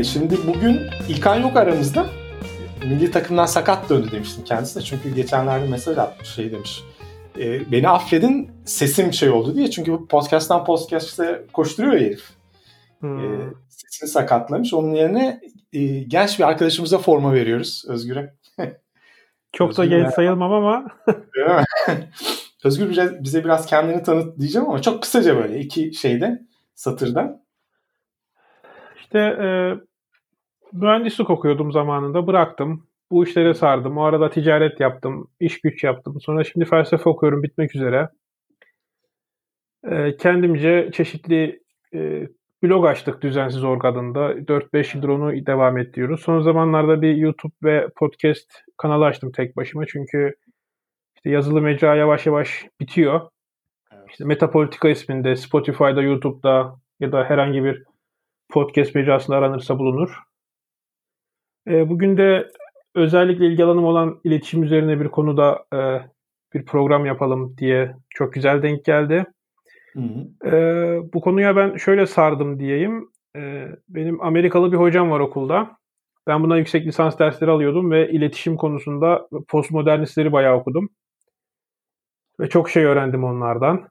Ee, şimdi bugün İlkan yok aramızda. Milli takımdan sakat döndü demiştim kendisine. Çünkü geçenlerde mesaj atmış şey demiş. E, beni affedin sesim şey oldu diye. Çünkü bu podcast'tan podcast'e koşturuyor ya herif. Hmm. E, sesini sakatlamış. Onun yerine e, genç bir arkadaşımıza forma veriyoruz Özgür'e. Çok da genç sayılmam ama. Özgür bize, bize biraz kendini tanıt diyeceğim ama çok kısaca böyle iki şeyde satırdan. İşte e, mühendislik okuyordum zamanında bıraktım. Bu işlere sardım. O arada ticaret yaptım, iş güç yaptım. Sonra şimdi felsefe okuyorum bitmek üzere. E, kendimce çeşitli e, blog açtık Düzensiz Org adında. 4-5 yıldır onu devam ettiriyoruz. Son zamanlarda bir YouTube ve podcast kanalı açtım tek başıma. Çünkü işte yazılı mecra yavaş yavaş bitiyor. İşte Metapolitika isminde Spotify'da, YouTube'da ya da herhangi bir podcast mecrasında aranırsa bulunur. E, bugün de özellikle ilgi alanım olan iletişim üzerine bir konuda e, bir program yapalım diye çok güzel denk geldi. Hı hı. E, bu konuya ben şöyle sardım diyeyim. E, benim Amerikalı bir hocam var okulda. Ben buna yüksek lisans dersleri alıyordum ve iletişim konusunda postmodernistleri bayağı okudum. Ve çok şey öğrendim onlardan.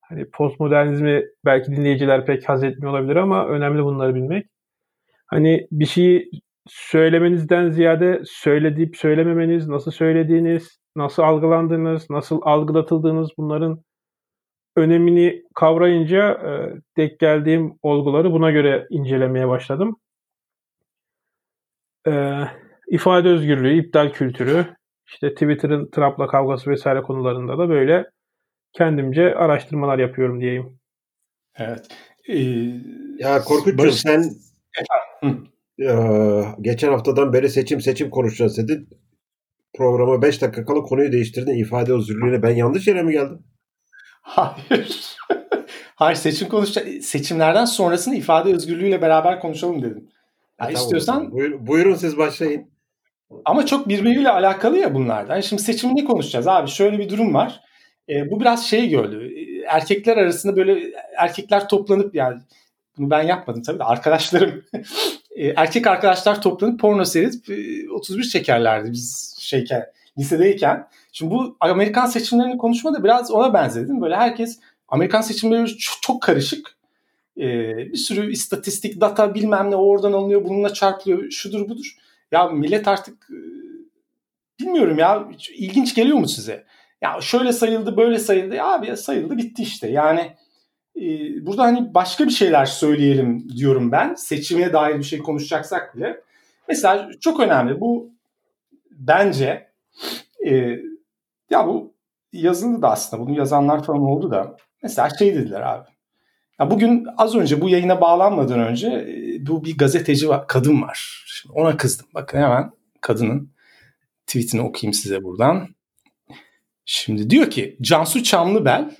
Hani postmodernizmi belki dinleyiciler pek haz etmiyor olabilir ama önemli bunları bilmek. Hani bir şeyi söylemenizden ziyade söylediğip söylememeniz, nasıl söylediğiniz, nasıl algılandığınız, nasıl algılatıldığınız bunların önemini kavrayınca e, denk geldiğim olguları buna göre incelemeye başladım. E, ifade özgürlüğü, iptal kültürü, işte Twitter'ın Trump'la kavgası vesaire konularında da böyle kendimce araştırmalar yapıyorum diyeyim. Evet. Ee, ya Korkut'cum sen e, geçen haftadan beri seçim seçim konuşacağız dedin. Programa 5 dakika kala konuyu değiştirdin. ifade özürlüğüne ben yanlış yere mi geldim? Hayır. Hayır seçim konuşacak. Seçimlerden sonrasını ifade özgürlüğüyle beraber konuşalım dedim. Ya e, istiyorsan Buyur, buyurun siz başlayın. Ama çok birbiriyle alakalı ya bunlardan. Şimdi seçimi ne konuşacağız abi? Şöyle bir durum var. E, bu biraz şey gördü. Erkekler arasında böyle erkekler toplanıp yani bunu ben yapmadım tabii de arkadaşlarım e, erkek arkadaşlar toplanıp porno seyredip e, 31 çekerlerdi biz şeyken lisedeyken. Şimdi bu Amerikan seçimlerini konuşma da biraz ona benzedi. Böyle herkes Amerikan seçimleri çok, çok karışık. Ee, bir sürü istatistik, data bilmem ne oradan alınıyor, bununla çarpılıyor, şudur budur. Ya millet artık e, bilmiyorum ya ilginç geliyor mu size? Ya şöyle sayıldı böyle sayıldı. Ya abi sayıldı bitti işte. Yani e, burada hani başka bir şeyler söyleyelim diyorum ben. Seçime dair bir şey konuşacaksak bile. Mesela çok önemli bu bence e, ya bu yazıldı da aslında bunu yazanlar falan oldu da mesela şey dediler abi. Ya bugün az önce bu yayına bağlanmadan önce e, bu bir gazeteci var, kadın var. Şimdi ona kızdım. Bakın hemen kadının tweetini okuyayım size buradan. Şimdi diyor ki Cansu Çamlıbel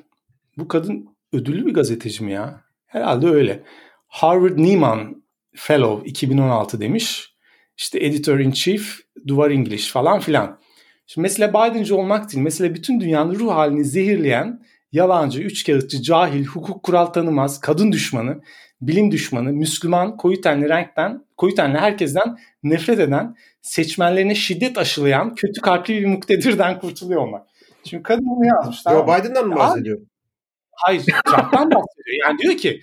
bu kadın ödüllü bir gazeteci mi ya? Herhalde öyle. Harvard Nieman Fellow 2016 demiş. İşte Editor in Chief, Duvar English falan filan. Şimdi mesela Biden'cı olmak değil. Mesela bütün dünyanın ruh halini zehirleyen yalancı, üçkağıtçı, cahil, hukuk kural tanımaz, kadın düşmanı, bilim düşmanı, Müslüman, koyu tenli renkten, koyu tenli herkesten nefret eden, seçmenlerine şiddet aşılayan, kötü kalpli bir muktedirden kurtuluyor olmak. Şimdi kadın bunu yazmış. Tamam. Yo, Biden'dan mı bahsediyor? Hayır, Trump'tan bahsediyor. Yani diyor ki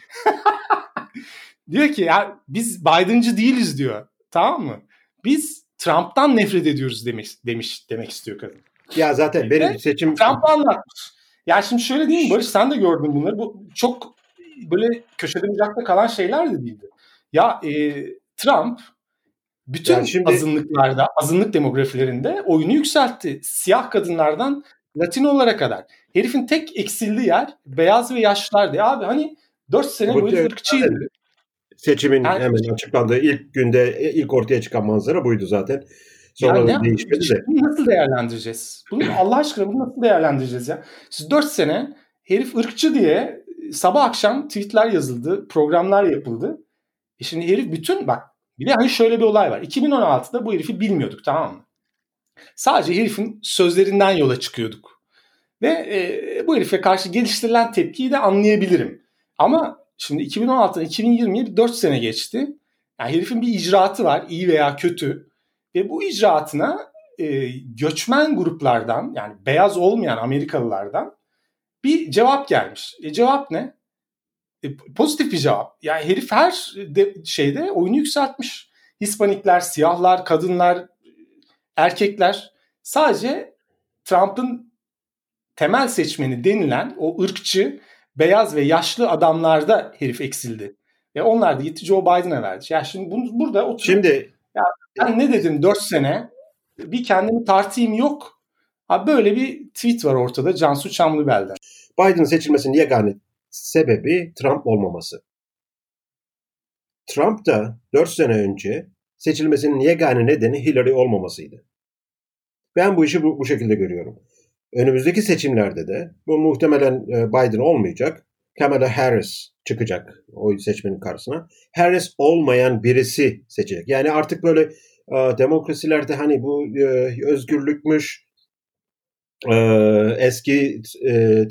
diyor ki ya biz Biden'cı değiliz diyor. Tamam mı? Biz Trump'tan nefret ediyoruz demiş demiş demek istiyor kadın. Ya zaten benim seçim Trump anlatmış. Ya şimdi şöyle diyeyim Barış sen de gördün bunları. Bu çok böyle köşede bucakta kalan şeyler de değildi. Ya e, Trump bütün yani şimdi... azınlıklarda, azınlık demografilerinde oyunu yükseltti. Siyah kadınlardan Latinolara kadar. Herifin tek eksildiği yer beyaz ve yaşlılardı. Abi hani 4 sene bu boyunca ırkçıydı. Seçimin yani, hemen açıklandığı ilk günde ilk ortaya çıkan manzara buydu zaten. Sonra yani değişmedi de. Bunu nasıl değerlendireceğiz? Bunu Allah aşkına bunu nasıl değerlendireceğiz ya? Siz 4 sene herif ırkçı diye sabah akşam tweetler yazıldı, programlar yapıldı. E şimdi herif bütün bak bir de hani şöyle bir olay var. 2016'da bu herifi bilmiyorduk tamam mı? Sadece herifin sözlerinden yola çıkıyorduk. Ve e, bu herife karşı geliştirilen tepkiyi de anlayabilirim. Ama şimdi 2016'dan 2020'ye 4 sene geçti. Yani herifin bir icraatı var iyi veya kötü. Ve bu icraatına e, göçmen gruplardan yani beyaz olmayan Amerikalılardan bir cevap gelmiş. E, cevap ne? E, pozitif bir cevap. Yani herif her de, şeyde oyunu yükseltmiş. Hispanikler, siyahlar, kadınlar, erkekler sadece Trump'ın temel seçmeni denilen o ırkçı, beyaz ve yaşlı adamlarda herif eksildi. Ve onlar da gitti Joe Biden'a verdi. Ya şimdi bunu, burada oturup Şimdi ya ben ne dedim 4 sene bir kendimi tartayım yok. Ha böyle bir tweet var ortada Cansu Çamlıbel'den. Biden seçilmesinin yegane sebebi Trump olmaması. Trump da 4 sene önce seçilmesinin yegane nedeni Hillary olmamasıydı. Ben bu işi bu, bu şekilde görüyorum. Önümüzdeki seçimlerde de bu muhtemelen e, Biden olmayacak. Kamala Harris çıkacak o seçmenin karşısına. Harris olmayan birisi seçecek. Yani artık böyle e, demokrasilerde hani bu e, özgürlükmüş, eski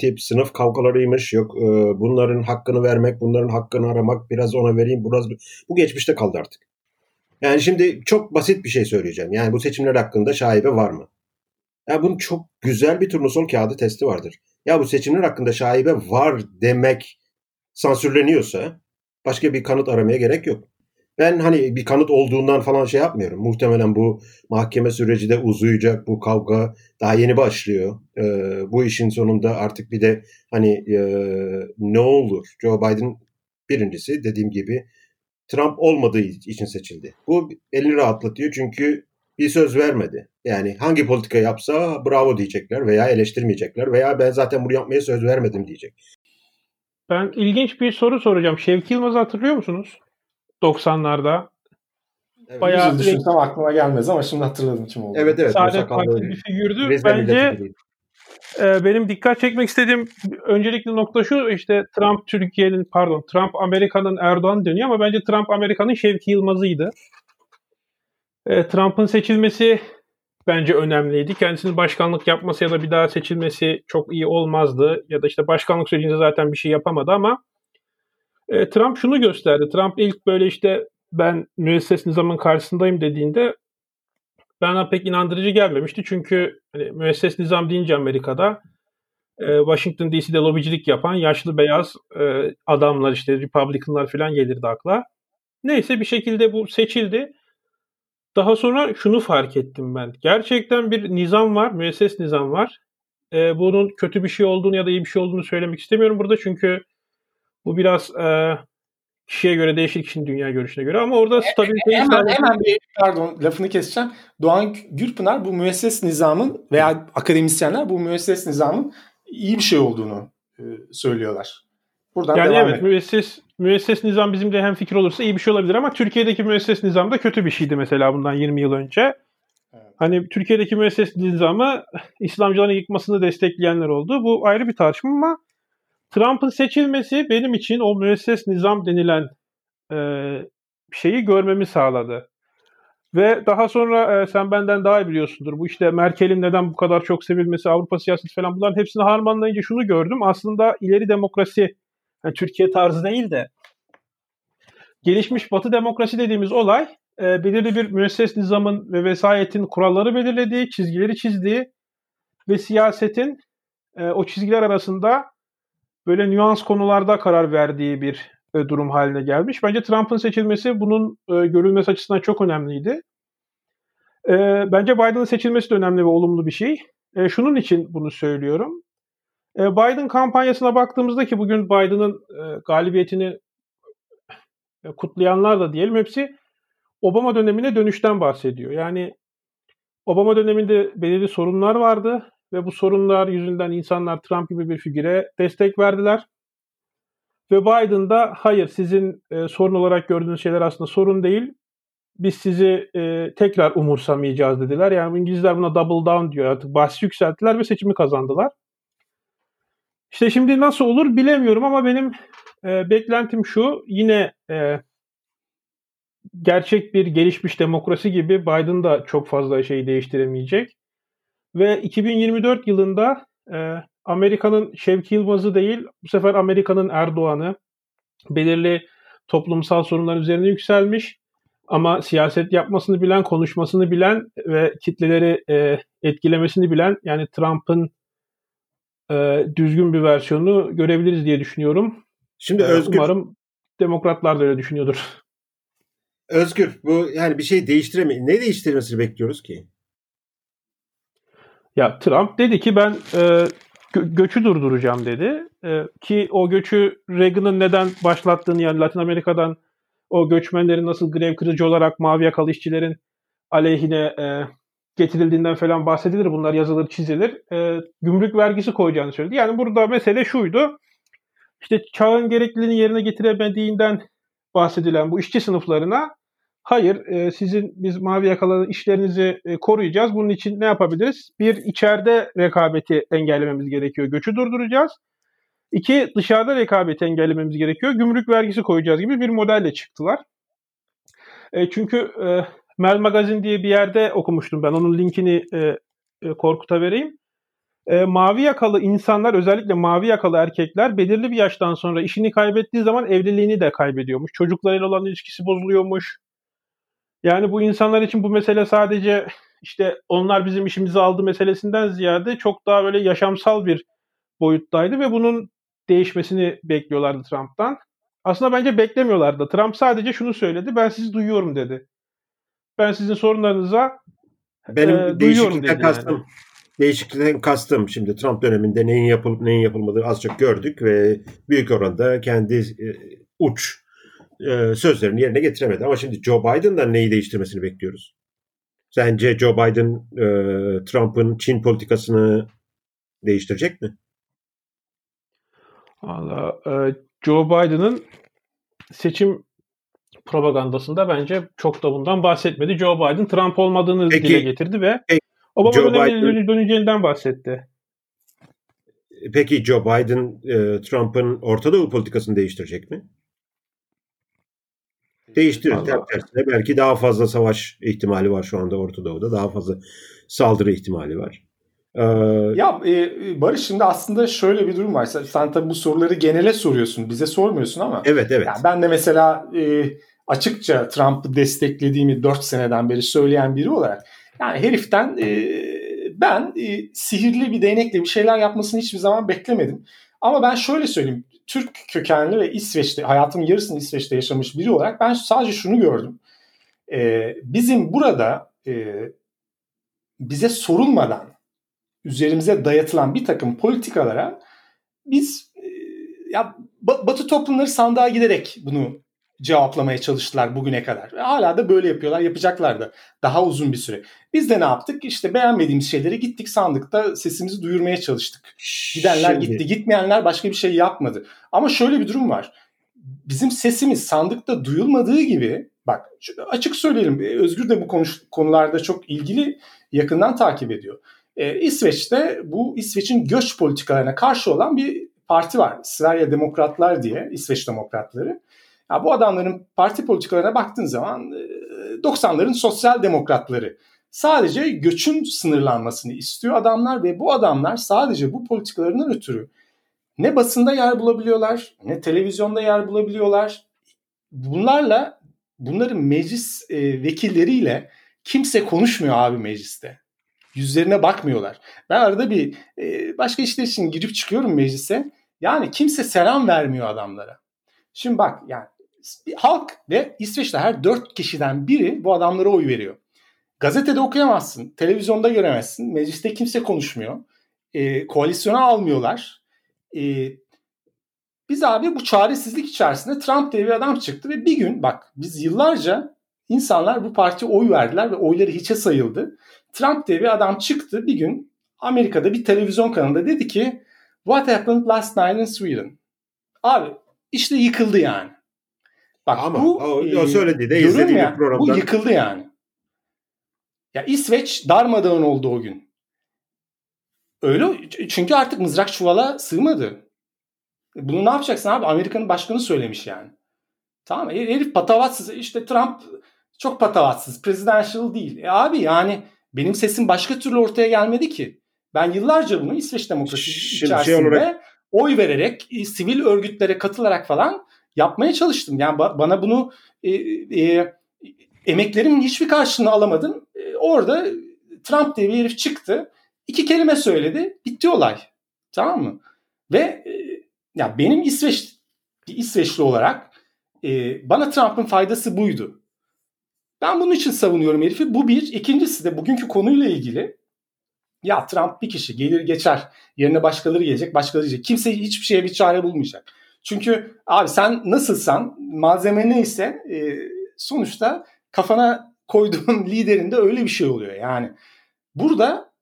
tip sınıf kavgalarıymış. Yok bunların hakkını vermek, bunların hakkını aramak, biraz ona vereyim, biraz bu geçmişte kaldı artık. Yani şimdi çok basit bir şey söyleyeceğim. Yani bu seçimler hakkında şaibe var mı? Ya bunun çok güzel bir turnusol kağıdı testi vardır. Ya bu seçimler hakkında şaibe var demek sansürleniyorsa başka bir kanıt aramaya gerek yok. Ben hani bir kanıt olduğundan falan şey yapmıyorum. Muhtemelen bu mahkeme süreci de uzayacak. Bu kavga daha yeni başlıyor. Ee, bu işin sonunda artık bir de hani e, ne olur? Joe Biden birincisi dediğim gibi Trump olmadığı için seçildi. Bu elini rahatlatıyor çünkü bir söz vermedi. Yani hangi politika yapsa bravo diyecekler veya eleştirmeyecekler veya ben zaten bunu yapmaya söz vermedim diyecek. Ben ilginç bir soru soracağım. Şevki Yılmaz'ı hatırlıyor musunuz? 90'larda. Evet, Bayağı düşünsem aklıma gelmez ama şimdi hatırladım kim oldu. Evet evet. Saadet Partili bir figürdü. Bence e, benim dikkat çekmek istediğim öncelikli nokta şu işte Trump Türkiye'nin pardon Trump Amerika'nın Erdoğan dönüyor ama bence Trump Amerika'nın Şevki Yılmaz'ıydı. E, Trump'ın seçilmesi bence önemliydi. Kendisinin başkanlık yapması ya da bir daha seçilmesi çok iyi olmazdı. Ya da işte başkanlık sürecinde zaten bir şey yapamadı ama e, Trump şunu gösterdi. Trump ilk böyle işte ben müesses nizamın karşısındayım dediğinde bana pek inandırıcı gelmemişti. Çünkü hani, müesses nizam deyince Amerika'da e, Washington DC'de lobicilik yapan yaşlı beyaz adamlar işte Republicanlar falan gelirdi akla. Neyse bir şekilde bu seçildi. Daha sonra şunu fark ettim ben. Gerçekten bir nizam var, müesses nizam var. E, bunun kötü bir şey olduğunu ya da iyi bir şey olduğunu söylemek istemiyorum burada çünkü bu biraz e, kişiye göre değişir kişinin dünya görüşüne göre ama orada stabiliteyi hemen, sağlamak... hemen bir pardon lafını keseceğim. Doğan Gürpınar bu müesses nizamın veya akademisyenler bu müesses nizamın iyi bir şey olduğunu e, söylüyorlar. Buradan yani devam evet müesses, müesses nizam bizimle hem fikir olursa iyi bir şey olabilir ama Türkiye'deki müesses nizam da kötü bir şeydi mesela bundan 20 yıl önce. Evet. Hani Türkiye'deki müesses nizamı İslamcıların yıkmasını destekleyenler oldu. Bu ayrı bir tartışma ama Trump'ın seçilmesi benim için o müesses nizam denilen e, şeyi görmemi sağladı. Ve daha sonra e, sen benden daha iyi biliyorsundur. Bu işte Merkel'in neden bu kadar çok sevilmesi, Avrupa siyaseti falan bunların hepsini harmanlayınca şunu gördüm. Aslında ileri demokrasi yani Türkiye tarzı değil de gelişmiş Batı demokrasi dediğimiz olay e, belirli bir müesses nizamın ve vesayetin kuralları belirlediği, çizgileri çizdiği ve siyasetin e, o çizgiler arasında böyle nüans konularda karar verdiği bir e, durum haline gelmiş. Bence Trump'ın seçilmesi bunun e, görülmesi açısından çok önemliydi. E, bence Biden'ın seçilmesi de önemli ve olumlu bir şey. E, şunun için bunu söylüyorum. E, Biden kampanyasına baktığımızda ki bugün Biden'ın e, galibiyetini e, kutlayanlar da diyelim hepsi Obama dönemine dönüşten bahsediyor. Yani Obama döneminde belirli sorunlar vardı ve bu sorunlar yüzünden insanlar Trump gibi bir figüre destek verdiler. Ve Biden da hayır sizin e, sorun olarak gördüğünüz şeyler aslında sorun değil. Biz sizi e, tekrar umursamayacağız dediler. Yani İngilizler buna double down diyor artık bahsi yükselttiler ve seçimi kazandılar. İşte şimdi nasıl olur bilemiyorum ama benim e, beklentim şu yine e, gerçek bir gelişmiş demokrasi gibi Biden da çok fazla şeyi değiştiremeyecek. Ve 2024 yılında e, Amerika'nın Şevki Yılmaz'ı değil, bu sefer Amerika'nın Erdoğan'ı belirli toplumsal sorunlar üzerine yükselmiş ama siyaset yapmasını bilen, konuşmasını bilen ve kitleleri e, etkilemesini bilen yani Trump'ın e, düzgün bir versiyonu görebiliriz diye düşünüyorum. Şimdi e, Özgür... Umarım demokratlar da öyle düşünüyordur. Özgür bu yani bir şey değiştiremeyiz. Ne değiştirmesini bekliyoruz ki? Ya Trump dedi ki ben e, gö- göçü durduracağım dedi. E, ki o göçü Reagan'ın neden başlattığını yani Latin Amerika'dan o göçmenlerin nasıl grev kırıcı olarak mavi yakalı işçilerin aleyhine e, getirildiğinden falan bahsedilir. Bunlar yazılır, çizilir. E, gümrük vergisi koyacağını söyledi. Yani burada mesele şuydu. İşte çağın gerekliliğini yerine getiremediğinden bahsedilen bu işçi sınıflarına hayır e, sizin biz mavi yakalı işlerinizi e, koruyacağız. Bunun için ne yapabiliriz? Bir içeride rekabeti engellememiz gerekiyor. Göçü durduracağız. İki dışarıda rekabeti engellememiz gerekiyor. Gümrük vergisi koyacağız gibi bir modelle çıktılar. E, çünkü e, Mel Magazine diye bir yerde okumuştum ben. Onun linkini e, e, Korkut'a vereyim. E, mavi yakalı insanlar özellikle mavi yakalı erkekler belirli bir yaştan sonra işini kaybettiği zaman evliliğini de kaybediyormuş. Çocuklarıyla olan ilişkisi bozuluyormuş. Yani bu insanlar için bu mesele sadece işte onlar bizim işimizi aldı meselesinden ziyade çok daha böyle yaşamsal bir boyuttaydı ve bunun değişmesini bekliyorlardı Trump'tan. Aslında bence beklemiyorlardı. Trump sadece şunu söyledi. Ben sizi duyuyorum dedi. Ben sizin sorunlarınıza benim e, değişiklikten kastım yani. değişiklikten kastım şimdi Trump döneminde neyin yapılıp neyin yapılmadığını az çok gördük ve büyük oranda kendi e, uç e, sözlerini yerine getiremedi. Ama şimdi Joe Biden'dan neyi değiştirmesini bekliyoruz? Sence Joe Biden e, Trump'ın Çin politikasını değiştirecek mi? Valla e, Joe Biden'ın seçim propagandasında bence çok da bundan bahsetmedi. Joe Biden Trump olmadığını peki, dile getirdi ve peki, Obama Joe dönemine döneceğinden bahsetti. Peki Joe Biden e, Trump'ın Orta Doğu politikasını değiştirecek mi? Değiştirir. Tam tersine belki daha fazla savaş ihtimali var şu anda Orta Doğu'da. Daha fazla saldırı ihtimali var. Ee, ya e, Barış şimdi aslında şöyle bir durum var. Sen, sen tabii bu soruları genele soruyorsun. Bize sormuyorsun ama. Evet evet. Yani ben de mesela e, açıkça Trump'ı desteklediğimi 4 seneden beri söyleyen biri olarak yani heriften e, ben e, sihirli bir değnekle bir şeyler yapmasını hiçbir zaman beklemedim. Ama ben şöyle söyleyeyim. Türk kökenli ve İsveç'te hayatımın yarısını İsveç'te yaşamış biri olarak ben sadece şunu gördüm. E, bizim burada e, bize sorulmadan üzerimize dayatılan bir takım politikalara biz e, ya Batı toplumları sandığa giderek bunu cevaplamaya çalıştılar bugüne kadar. Ve hala da böyle yapıyorlar, yapacaklar da daha uzun bir süre. Biz de ne yaptık? İşte beğenmediğimiz şeyleri gittik sandıkta sesimizi duyurmaya çalıştık. Gidenler Şimdi... gitti, gitmeyenler başka bir şey yapmadı. Ama şöyle bir durum var. Bizim sesimiz sandıkta duyulmadığı gibi bak açık söyleyelim Özgür de bu konuş, konularda çok ilgili yakından takip ediyor. Ee, İsveç'te bu İsveç'in göç politikalarına karşı olan bir parti var. Sverige Demokratlar diye İsveç Demokratları. Ya bu adamların parti politikalarına baktığın zaman 90'ların e, sosyal demokratları. Sadece göçün sınırlanmasını istiyor adamlar ve bu adamlar sadece bu politikalarından ötürü ne basında yer bulabiliyorlar, ne televizyonda yer bulabiliyorlar. Bunlarla bunların meclis e, vekilleriyle kimse konuşmuyor abi mecliste. Yüzlerine bakmıyorlar. Ben arada bir e, başka işler için girip çıkıyorum meclise. Yani kimse selam vermiyor adamlara. Şimdi bak yani halk ve İsveç'te her dört kişiden biri bu adamlara oy veriyor. Gazetede okuyamazsın, televizyonda göremezsin, mecliste kimse konuşmuyor, e, koalisyona almıyorlar. E, biz abi bu çaresizlik içerisinde Trump diye bir adam çıktı ve bir gün bak biz yıllarca insanlar bu partiye oy verdiler ve oyları hiçe sayıldı. Trump diye bir adam çıktı bir gün Amerika'da bir televizyon kanalında dedi ki What happened last night in Sweden? Abi işte yıkıldı yani. Bak Ama bu o, o söyledi de izlediğim ya, programda. Bu yıkıldı yani. Ya İsveç darmadağın oldu o gün. Öyle çünkü artık mızrak çuvala sığmadı. Bunu ne yapacaksın abi? Amerika'nın başkanı söylemiş yani. Tamam herif patavatsız. İşte Trump çok patavatsız. Presidential değil. E abi yani benim sesim başka türlü ortaya gelmedi ki. Ben yıllarca bunu İsveç demokrasisi Şimdi içerisinde şey olarak... oy vererek, e, sivil örgütlere katılarak falan yapmaya çalıştım. Yani bana bunu e, e, emeklerimin hiçbir karşılığını alamadım. E, orada Trump diye bir herif çıktı. iki kelime söyledi. Bitti olay. Tamam mı? Ve e, ya benim İsveç bir İsveçli olarak e, bana Trump'ın faydası buydu. Ben bunun için savunuyorum herifi. Bu bir. İkincisi de bugünkü konuyla ilgili ya Trump bir kişi gelir geçer. Yerine başkaları gelecek, başkaları gelecek. Kimse hiçbir şeye bir çare bulmayacak. Çünkü abi sen nasılsan, malzeme neyse e, sonuçta kafana koyduğun liderinde öyle bir şey oluyor. Yani burada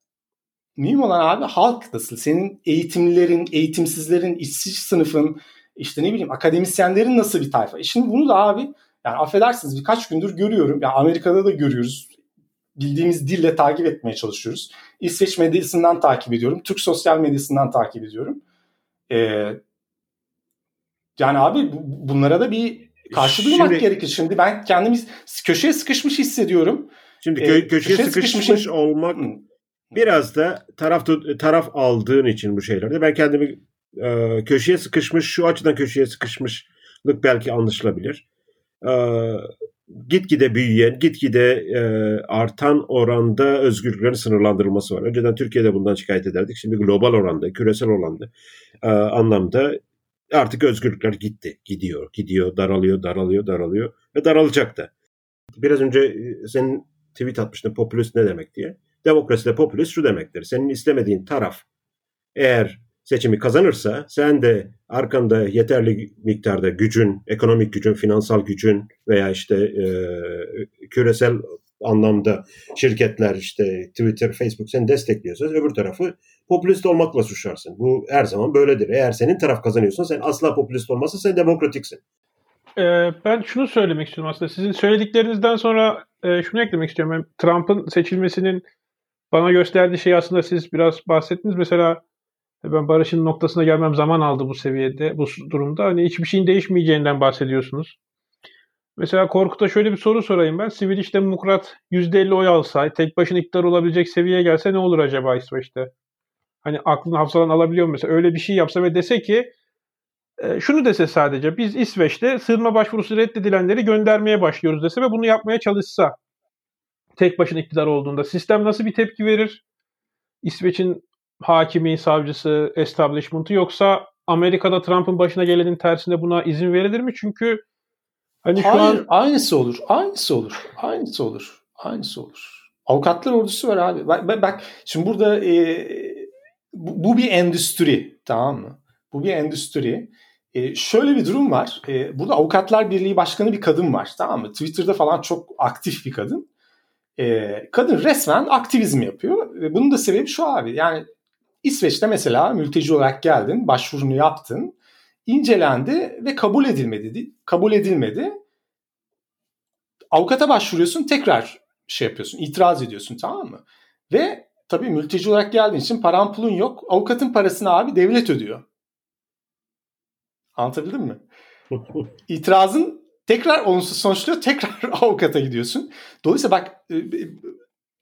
mühim olan abi halk nasıl? Senin eğitimlilerin, eğitimsizlerin, işsiz sınıfın, işte ne bileyim akademisyenlerin nasıl bir tayfa? E şimdi bunu da abi yani affedersiniz birkaç gündür görüyorum. Yani Amerika'da da görüyoruz. Bildiğimiz dille takip etmeye çalışıyoruz. İsveç medyasından takip ediyorum. Türk sosyal medyasından takip ediyorum. Ee, yani abi bunlara da bir karşı durmak şimdi, gerekir. Şimdi ben kendimi köşeye sıkışmış hissediyorum. Şimdi kö- ee, köşeye, köşeye sıkışmış, sıkışmış olmak biraz da taraf taraf aldığın için bu şeylerde ben kendimi e, köşeye sıkışmış şu açıdan köşeye sıkışmışlık belki anlaşılabilir. E, gitgide büyüyen, gitgide e, artan oranda özgürlüklerin sınırlandırılması var. Önceden Türkiye'de bundan şikayet ederdik. Şimdi global oranda, küresel oranda e, anlamda artık özgürlükler gitti, gidiyor, gidiyor, daralıyor, daralıyor, daralıyor ve daralacak da. Biraz önce e, senin tweet atmıştın popülist ne demek diye. Demokraside popülist şu demektir. Senin istemediğin taraf eğer seçimi kazanırsa sen de arkanda yeterli miktarda gücün, ekonomik gücün, finansal gücün veya işte e, küresel anlamda şirketler işte Twitter, Facebook seni destekliyorsa öbür tarafı popülist olmakla suçlarsın. Bu her zaman böyledir. Eğer senin taraf kazanıyorsan sen asla popülist olmazsa sen demokratiksin. Ee, ben şunu söylemek istiyorum aslında. Sizin söylediklerinizden sonra e, şunu eklemek istiyorum. Ben Trump'ın seçilmesinin bana gösterdiği şey aslında siz biraz bahsettiniz. Mesela ben barışın noktasına gelmem zaman aldı bu seviyede, bu durumda. Hani hiçbir şeyin değişmeyeceğinden bahsediyorsunuz. Mesela Korkut'a şöyle bir soru sorayım ben. Sivil işte Demokrat %50 oy alsa, tek başına iktidar olabilecek seviyeye gelse ne olur acaba İsveç'te? Hani aklını hafızadan alabiliyor mu mesela? Öyle bir şey yapsa ve dese ki e, şunu dese sadece biz İsveç'te sığınma başvurusu reddedilenleri göndermeye başlıyoruz dese ve bunu yapmaya çalışsa tek başına iktidar olduğunda sistem nasıl bir tepki verir? İsveç'in hakimi, savcısı, establishment'ı yoksa Amerika'da Trump'ın başına gelenin tersinde buna izin verilir mi? Çünkü hani şu Hayır, an aynısı olur. Aynısı olur. Aynısı olur. Aynısı olur. Avukatlar ordusu var abi. Bak, bak şimdi burada e, bu, bu bir endüstri tamam mı? Bu bir endüstri. E, şöyle bir durum var. E, burada Avukatlar Birliği Başkanı bir kadın var tamam mı? Twitter'da falan çok aktif bir kadın. E, kadın resmen aktivizm yapıyor. E, bunun da sebebi şu abi. Yani İsveç'te mesela mülteci olarak geldin, başvurunu yaptın, incelendi ve kabul edilmedi. Kabul edilmedi. Avukata başvuruyorsun, tekrar şey yapıyorsun, itiraz ediyorsun tamam mı? Ve tabii mülteci olarak geldiğin için paran pulun yok. Avukatın parasını abi devlet ödüyor. Anlatabildim mi? İtirazın tekrar olumsuz sonuçluyor. Tekrar avukata gidiyorsun. Dolayısıyla bak e, e,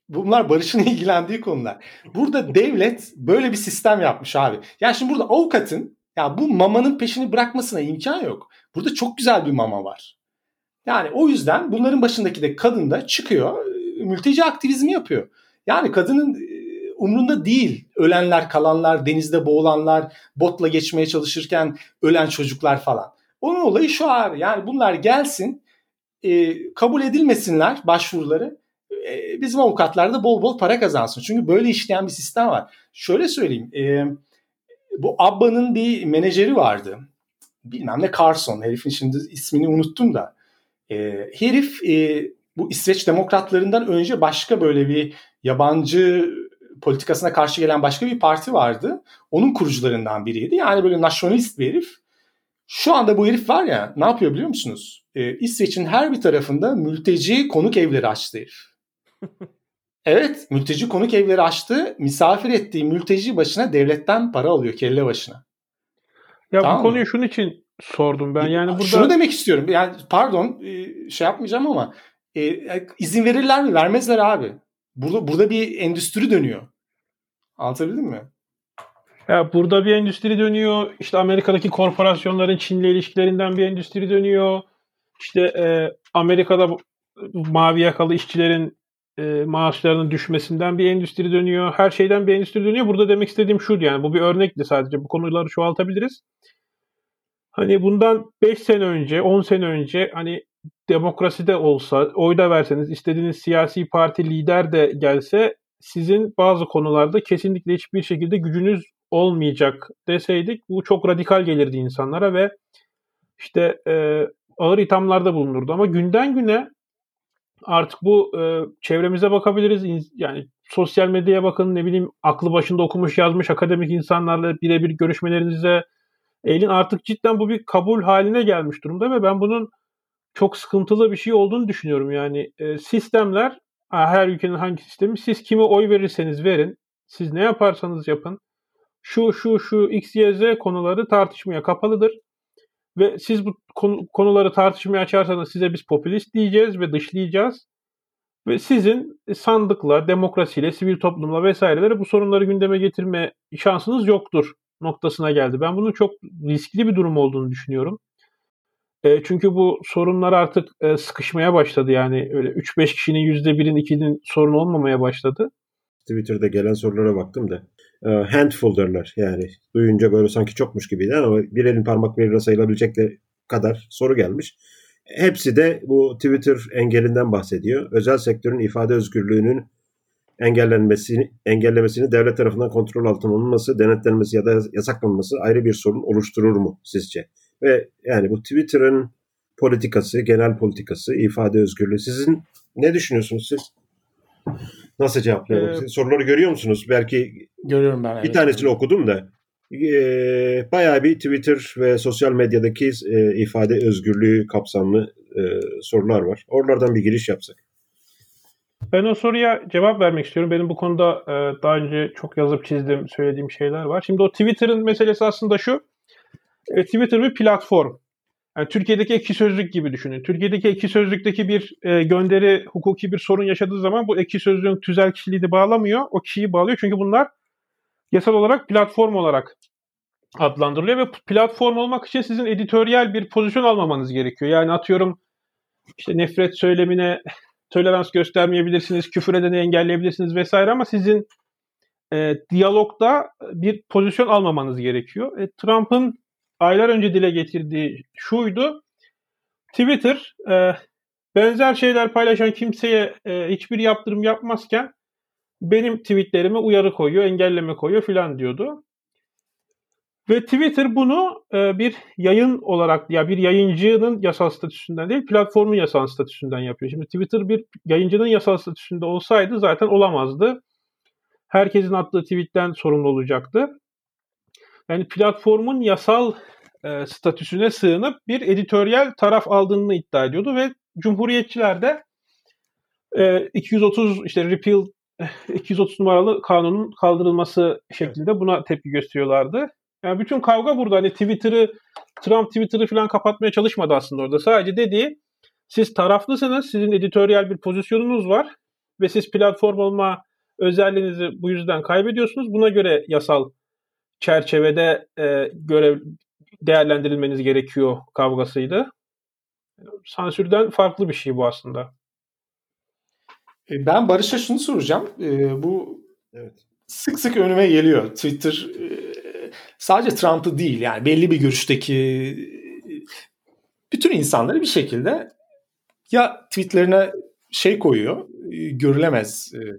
bunlar Barış'ın ilgilendiği konular. Burada devlet böyle bir sistem yapmış abi. Yani şimdi burada avukatın ya bu mamanın peşini bırakmasına imkan yok. Burada çok güzel bir mama var. Yani o yüzden bunların başındaki de kadın da çıkıyor e, mülteci aktivizmi yapıyor. Yani kadının umrunda değil ölenler kalanlar denizde boğulanlar botla geçmeye çalışırken ölen çocuklar falan. Onun olayı şu abi yani bunlar gelsin e, kabul edilmesinler başvuruları e, bizim avukatlar da bol bol para kazansın. Çünkü böyle işleyen bir sistem var. Şöyle söyleyeyim e, bu Abba'nın bir menajeri vardı. Bilmem ne Carson herifin şimdi ismini unuttum da. E, herif e, bu İsveç demokratlarından önce başka böyle bir yabancı politikasına karşı gelen başka bir parti vardı. Onun kurucularından biriydi. Yani böyle nasyonalist bir herif. Şu anda bu herif var ya ne yapıyor biliyor musunuz? Ee, İsveç'in her bir tarafında mülteci konuk evleri açtı herif. evet mülteci konuk evleri açtı. Misafir ettiği mülteci başına devletten para alıyor kelle başına. Ya tamam bu konuyu mı? şunun için sordum ben. Yani burada şunu demek istiyorum. Yani pardon e, şey yapmayacağım ama e, izin verirler mi? Vermezler abi. Burada burada bir endüstri dönüyor. Anlatabildim mi? Ya burada bir endüstri dönüyor. İşte Amerika'daki korporasyonların Çin'le ilişkilerinden bir endüstri dönüyor. İşte e, Amerika'da mavi yakalı işçilerin e, maaşlarının düşmesinden bir endüstri dönüyor. Her şeyden bir endüstri dönüyor. Burada demek istediğim şu yani bu bir örnekti sadece. Bu konuları çoğaltabiliriz. Hani bundan 5 sene önce, 10 sene önce hani demokraside olsa, oy da verseniz, istediğiniz siyasi parti lider de gelse sizin bazı konularda kesinlikle hiçbir şekilde gücünüz olmayacak deseydik bu çok radikal gelirdi insanlara ve işte e, ağır ithamlarda bulunurdu. Ama günden güne artık bu e, çevremize bakabiliriz. Yani sosyal medyaya bakın ne bileyim aklı başında okumuş yazmış akademik insanlarla birebir görüşmelerinize elin artık cidden bu bir kabul haline gelmiş durumda ve ben bunun çok sıkıntılı bir şey olduğunu düşünüyorum. Yani e, sistemler her ülkenin hangi sistemi siz kime oy verirseniz verin siz ne yaparsanız yapın şu şu şu x y z konuları tartışmaya kapalıdır. Ve siz bu konuları tartışmaya açarsanız size biz popülist diyeceğiz ve dışlayacağız. Ve sizin sandıkla, demokrasiyle, sivil toplumla vesaireleri bu sorunları gündeme getirme şansınız yoktur noktasına geldi. Ben bunun çok riskli bir durum olduğunu düşünüyorum. E, çünkü bu sorunlar artık e, sıkışmaya başladı yani öyle 3-5 kişinin %1'in 2'nin sorunu olmamaya başladı. Twitter'da gelen sorulara baktım da handful derler yani duyunca böyle sanki çokmuş gibiydi ama bir elin parmaklarıyla sayılabilecek kadar soru gelmiş. Hepsi de bu Twitter engelinden bahsediyor. Özel sektörün ifade özgürlüğünün engellenmesini, engellemesini devlet tarafından kontrol altına alınması, denetlenmesi ya da yasaklanması ayrı bir sorun oluşturur mu sizce? Ve yani bu Twitter'ın politikası, genel politikası, ifade özgürlüğü sizin ne düşünüyorsunuz siz? Nasıl cevaplayalım? Ee, Soruları görüyor musunuz? Belki görüyorum ben. Bir evet, tanesini evet. okudum da e, bayağı bir Twitter ve sosyal medyadaki e, ifade özgürlüğü kapsamlı e, sorular var. Oralardan bir giriş yapsak. Ben o soruya cevap vermek istiyorum. Benim bu konuda e, daha önce çok yazıp çizdim, söylediğim şeyler var. Şimdi o Twitter'ın meselesi aslında şu. E, Twitter bir platform. Yani Türkiye'deki ekşi sözlük gibi düşünün. Türkiye'deki ekşi sözlükteki bir e, gönderi hukuki bir sorun yaşadığı zaman bu ekşi sözlüğün tüzel kişiliği de bağlamıyor. O kişiyi bağlıyor çünkü bunlar yasal olarak platform olarak adlandırılıyor ve platform olmak için sizin editoryal bir pozisyon almamanız gerekiyor. Yani atıyorum işte nefret söylemine tolerans göstermeyebilirsiniz, küfür edeni engelleyebilirsiniz vesaire ama sizin e, diyalogda bir pozisyon almamanız gerekiyor. E, Trump'ın aylar önce dile getirdiği şuydu. Twitter e, benzer şeyler paylaşan kimseye e, hiçbir yaptırım yapmazken benim tweetlerime uyarı koyuyor, engelleme koyuyor filan diyordu. Ve Twitter bunu e, bir yayın olarak ya bir yayıncının yasal statüsünden değil platformun yasal statüsünden yapıyor. Şimdi Twitter bir yayıncının yasal statüsünde olsaydı zaten olamazdı. Herkesin attığı tweetten sorumlu olacaktı yani platformun yasal e, statüsüne sığınıp bir editoryal taraf aldığını iddia ediyordu ve Cumhuriyetçiler de e, 230 işte repeal 230 numaralı kanunun kaldırılması şeklinde buna tepki gösteriyorlardı. Yani bütün kavga burada. Hani Twitter'ı Trump Twitter'ı falan kapatmaya çalışmadı aslında orada. Sadece dediği siz taraflısınız. Sizin editoryal bir pozisyonunuz var ve siz platform olma özelliğinizi bu yüzden kaybediyorsunuz. Buna göre yasal çerçevede e, görev değerlendirilmeniz gerekiyor kavgasıydı. Sansürden farklı bir şey bu aslında. E, ben Barış'a şunu soracağım. E, bu evet. sık sık önüme geliyor. Twitter e, sadece Trump'ı değil yani belli bir görüşteki bütün insanları bir şekilde ya tweetlerine şey koyuyor, e, görülemez e, e,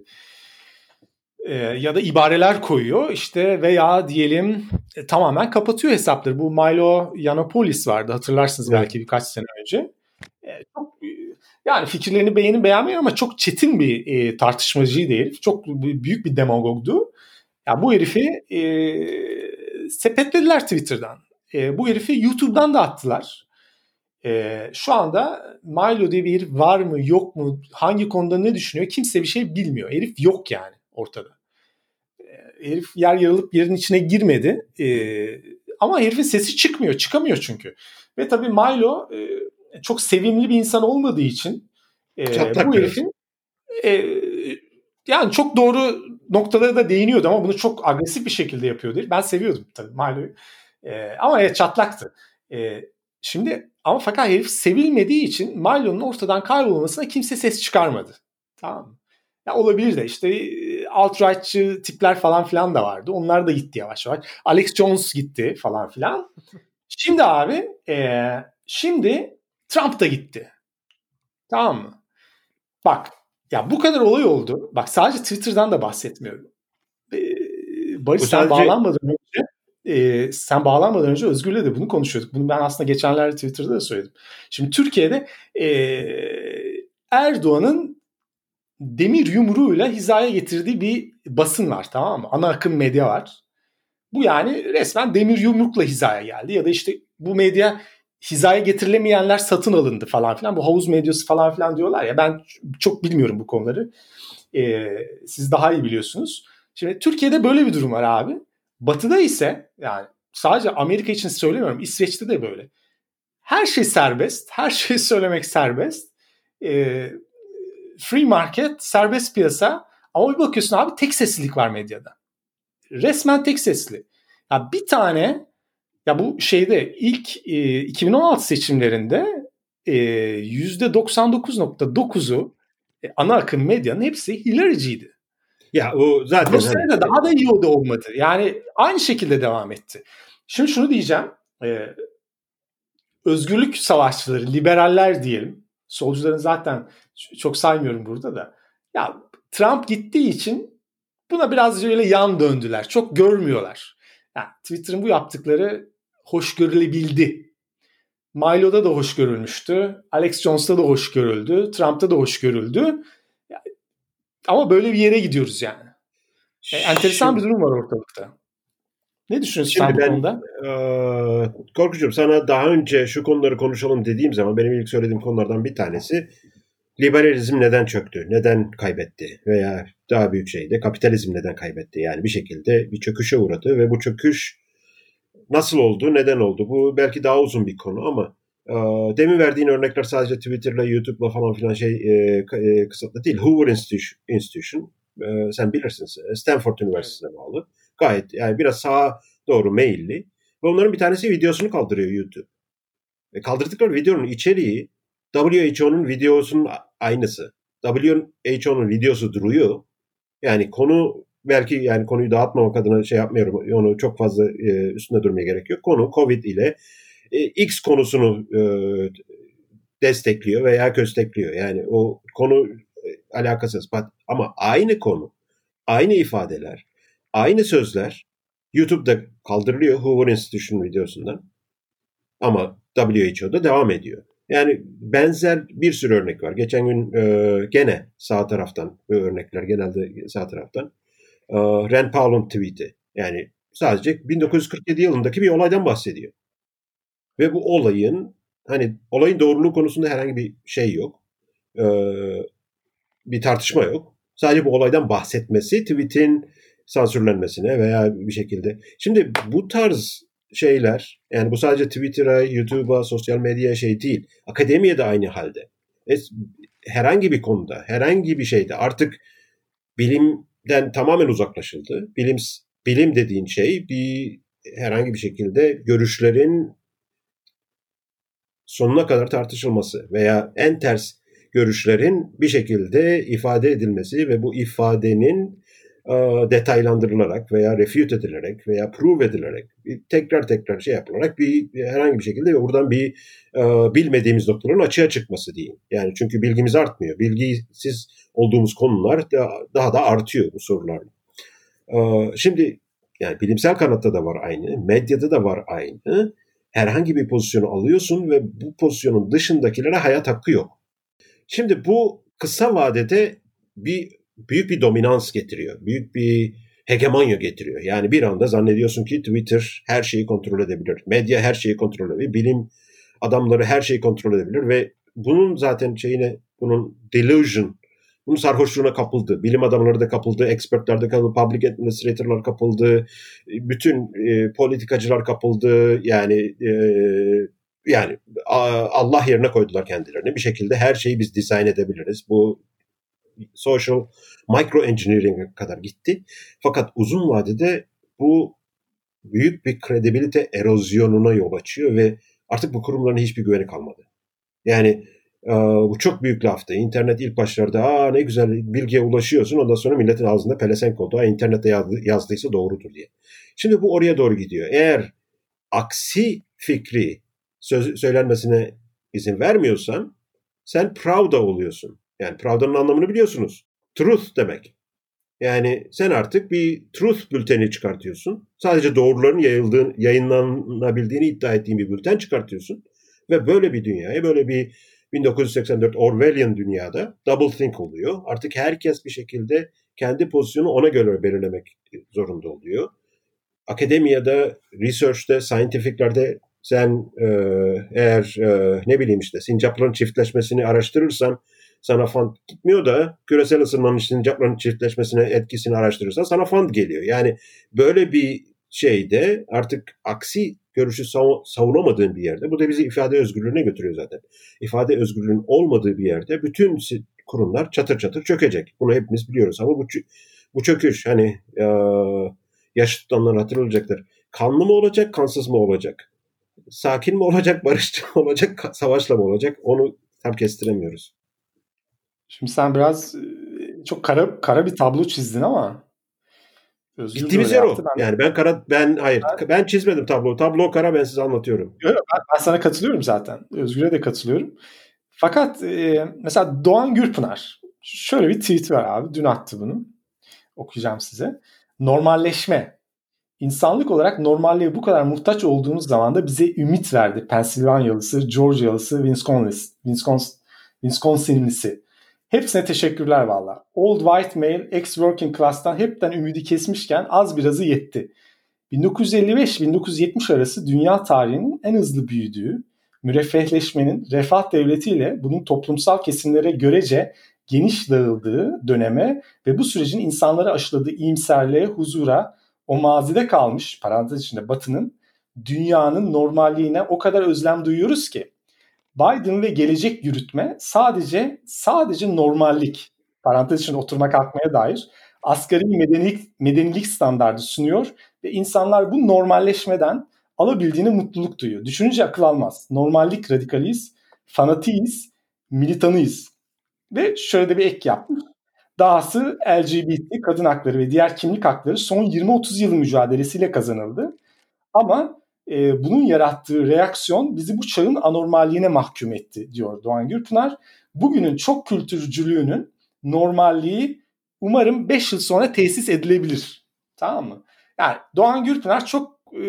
ya da ibareler koyuyor işte veya diyelim e, tamamen kapatıyor hesapları. Bu Milo Yiannopoulos vardı hatırlarsınız belki birkaç sene önce. E, çok Yani fikirlerini beğenip beğenmeyin ama çok çetin bir e, tartışmacıydı herif. Çok büyük bir demagogdu. Ya bu herifi e, sepetlediler Twitter'dan. E, bu herifi YouTube'dan da attılar. E, şu anda Milo diye bir herif var mı yok mu hangi konuda ne düşünüyor kimse bir şey bilmiyor. Herif yok yani ortada. Herif yer yarılıp yerin içine girmedi. E, ama herifin sesi çıkmıyor. Çıkamıyor çünkü. Ve tabii Milo e, çok sevimli bir insan olmadığı için e, bu herifin e, yani çok doğru noktalara da değiniyordu ama bunu çok agresif bir şekilde yapıyordu. Ben seviyordum tabii Milo'yu. E, ama evet çatlaktı. E, şimdi ama fakat herif sevilmediği için Milo'nun ortadan kaybolmasına kimse ses çıkarmadı. Tamam mı? Ya olabilir de işte e, alt-rightçı tipler falan filan da vardı. Onlar da gitti yavaş yavaş. Alex Jones gitti falan filan. Şimdi abi e, şimdi Trump da gitti. Tamam mı? Bak ya bu kadar olay oldu. Bak sadece Twitter'dan da bahsetmiyorum. Ee, Barış Bu sen bağlanmadan önce e, sen bağlanmadan önce Özgür'le de bunu konuşuyorduk. Bunu ben aslında geçenlerde Twitter'da da söyledim. Şimdi Türkiye'de e, Erdoğan'ın demir yumruğuyla hizaya getirdiği bir basın var tamam mı? Ana akım medya var. Bu yani resmen demir yumrukla hizaya geldi. Ya da işte bu medya hizaya getirilemeyenler satın alındı falan filan. Bu havuz medyası falan filan diyorlar ya ben çok bilmiyorum bu konuları. Ee, siz daha iyi biliyorsunuz. Şimdi Türkiye'de böyle bir durum var abi. Batı'da ise yani sadece Amerika için söylemiyorum İsveç'te de böyle. Her şey serbest. Her şeyi söylemek serbest. Ee, free market, serbest piyasa. Ama bir bakıyorsun abi tek seslilik var medyada. Resmen tek sesli. Ya bir tane ya bu şeyde ilk e, 2016 seçimlerinde e, %99.9'u e, ana akım medyanın hepsi Hillary'ciydi. Ya o zaten bu sene de daha da iyi oldu olmadı. Yani aynı şekilde devam etti. Şimdi şunu diyeceğim. E, özgürlük savaşçıları, liberaller diyelim. Solcuların zaten çok saymıyorum burada da. Ya Trump gittiği için buna biraz öyle yan döndüler. Çok görmüyorlar. Yani Twitter'ın bu yaptıkları hoş görülebildi. Milo'da da hoş görülmüştü. Alex Jones'ta da hoş görüldü. Trump'ta da hoş görüldü. Ama böyle bir yere gidiyoruz yani. E, enteresan Şimdi, bir durum var ortalıkta. Ne düşünüyorsun sen bu ben, konuda? E, Korkucuğum sana daha önce şu konuları konuşalım dediğim zaman benim ilk söylediğim konulardan bir tanesi liberalizm neden çöktü, neden kaybetti veya daha büyük şeyde kapitalizm neden kaybetti. Yani bir şekilde bir çöküşe uğradı ve bu çöküş nasıl oldu, neden oldu? Bu belki daha uzun bir konu ama e, demin verdiğin örnekler sadece Twitter'la, YouTube'la falan filan şey e, e, kısıtlı değil. Hoover Institution, Institution e, sen bilirsin Stanford Üniversitesi'ne bağlı. Gayet yani biraz sağa doğru meyilli. Ve onların bir tanesi videosunu kaldırıyor YouTube. E, kaldırdıkları videonun içeriği WHO'nun videosunun aynısı. WHO'nun videosu duruyor. Yani konu belki yani konuyu dağıtmamak adına şey yapmıyorum. Onu çok fazla e, üstünde durmaya gerek yok. Konu Covid ile e, X konusunu e, destekliyor veya köstekliyor. Yani o konu e, alakasız. Ama aynı konu, aynı ifadeler, aynı sözler YouTube'da kaldırılıyor Hoover Institution videosundan. Ama WHO'da devam ediyor. Yani benzer bir sürü örnek var. Geçen gün e, gene sağ taraftan örnekler genelde sağ taraftan. E, Rand Paul'un tweet'i. Yani sadece 1947 yılındaki bir olaydan bahsediyor. Ve bu olayın hani olayın doğruluğu konusunda herhangi bir şey yok. E, bir tartışma yok. Sadece bu olaydan bahsetmesi tweet'in sansürlenmesine veya bir şekilde. Şimdi bu tarz şeyler yani bu sadece Twitter'a, YouTube'a, sosyal medyaya şey değil. Akademiye de aynı halde. herhangi bir konuda, herhangi bir şeyde artık bilimden tamamen uzaklaşıldı. Bilim bilim dediğin şey bir herhangi bir şekilde görüşlerin sonuna kadar tartışılması veya en ters görüşlerin bir şekilde ifade edilmesi ve bu ifadenin e, detaylandırılarak veya refute edilerek veya prove edilerek tekrar tekrar şey yapılarak bir herhangi bir şekilde buradan bir e, bilmediğimiz noktaların açığa çıkması diyeyim. Yani çünkü bilgimiz artmıyor. Bilgisiz olduğumuz konular da, daha da artıyor bu sorularla. E, şimdi yani bilimsel kanatta da var aynı, medyada da var aynı. Herhangi bir pozisyonu alıyorsun ve bu pozisyonun dışındakilere hayat hakkı yok. Şimdi bu kısa vadede bir büyük bir dominans getiriyor. Büyük bir hegemonya getiriyor. Yani bir anda zannediyorsun ki Twitter her şeyi kontrol edebilir. Medya her şeyi kontrol edebilir. Bilim adamları her şeyi kontrol edebilir ve bunun zaten şeyine bunun delusion bunun sarhoşluğuna kapıldı. Bilim adamları da kapıldı, expertler de kapıldı, public administratorlar kapıldı, bütün e, politikacılar kapıldı. Yani e, yani Allah yerine koydular kendilerini. Bir şekilde her şeyi biz dizayn edebiliriz. Bu social micro engineering'e kadar gitti. Fakat uzun vadede bu büyük bir kredibilite erozyonuna yol açıyor ve artık bu kurumların hiçbir güveni kalmadı. Yani bu çok büyük laftı. İnternet ilk başlarda aa ne güzel bilgiye ulaşıyorsun ondan sonra milletin ağzında pelesenk oldu. İnternette yazdıysa doğrudur diye. Şimdi bu oraya doğru gidiyor. Eğer aksi fikri söz, söylenmesine izin vermiyorsan sen Pravda oluyorsun. Yani Pravda'nın anlamını biliyorsunuz. Truth demek. Yani sen artık bir truth bülteni çıkartıyorsun. Sadece doğruların yayıldığın, yayınlanabildiğini iddia ettiğin bir bülten çıkartıyorsun. Ve böyle bir dünyaya, böyle bir 1984 Orwellian dünyada double think oluyor. Artık herkes bir şekilde kendi pozisyonu ona göre belirlemek zorunda oluyor. Akademiyada, research'te, scientific'lerde sen eğer ne bileyim işte sincapların çiftleşmesini araştırırsan sana fund gitmiyor da küresel ısınmanın sincapların çiftleşmesine etkisini araştırırsan sana fund geliyor. Yani böyle bir şeyde artık aksi görüşü savunamadığın bir yerde bu da bizi ifade özgürlüğüne götürüyor zaten. İfade özgürlüğünün olmadığı bir yerde bütün kurumlar çatır çatır çökecek. Bunu hepimiz biliyoruz ama bu, bu çöküş hani e, yaş tutanlar hatırlayacaktır. Kanlı mı olacak, kansız mı olacak? Sakin mi olacak, barışçı mı olacak, savaşla mı olacak? Onu tam kestiremiyoruz. Şimdi sen biraz çok kara kara bir tablo çizdin ama Özgür Gittiğimiz yer o. Ben... Yani ben kara ben hayır ben, ben çizmedim tablo. Tablo kara ben size anlatıyorum. Ben, ben sana katılıyorum zaten. Özgür'e de katılıyorum. Fakat e, mesela Doğan Gürpınar şöyle bir tweet var abi. Dün attı bunu. Okuyacağım size. Normalleşme. İnsanlık olarak normalliğe bu kadar muhtaç olduğumuz zaman da bize ümit verdi. Pensilvanyalısı, Georgialısı, Wisconsin, Wisconsin, Wisconsinlisi. Hepsine teşekkürler valla. Old white male ex-working class'tan hepten ümidi kesmişken az birazı yetti. 1955-1970 arası dünya tarihinin en hızlı büyüdüğü, müreffehleşmenin refah devletiyle bunun toplumsal kesimlere görece geniş dağıldığı döneme ve bu sürecin insanlara aşıladığı iyimserliğe, huzura, o mazide kalmış parantez içinde batının dünyanın normalliğine o kadar özlem duyuyoruz ki Biden ve gelecek yürütme sadece sadece normallik parantez için oturma kalkmaya dair asgari medenilik, medenilik standardı sunuyor ve insanlar bu normalleşmeden alabildiğine mutluluk duyuyor. Düşününce akıl almaz. Normallik radikaliyiz, fanatiyiz, militanıyız. Ve şöyle de bir ek yapmış. Dahası LGBT, kadın hakları ve diğer kimlik hakları son 20-30 yılın mücadelesiyle kazanıldı. Ama e, bunun yarattığı reaksiyon bizi bu çağın anormalliğine mahkum etti diyor Doğan Gürpınar. Bugünün çok kültürcülüğünün normalliği umarım 5 yıl sonra tesis edilebilir. Tamam mı? Yani Doğan Gürpınar çok e,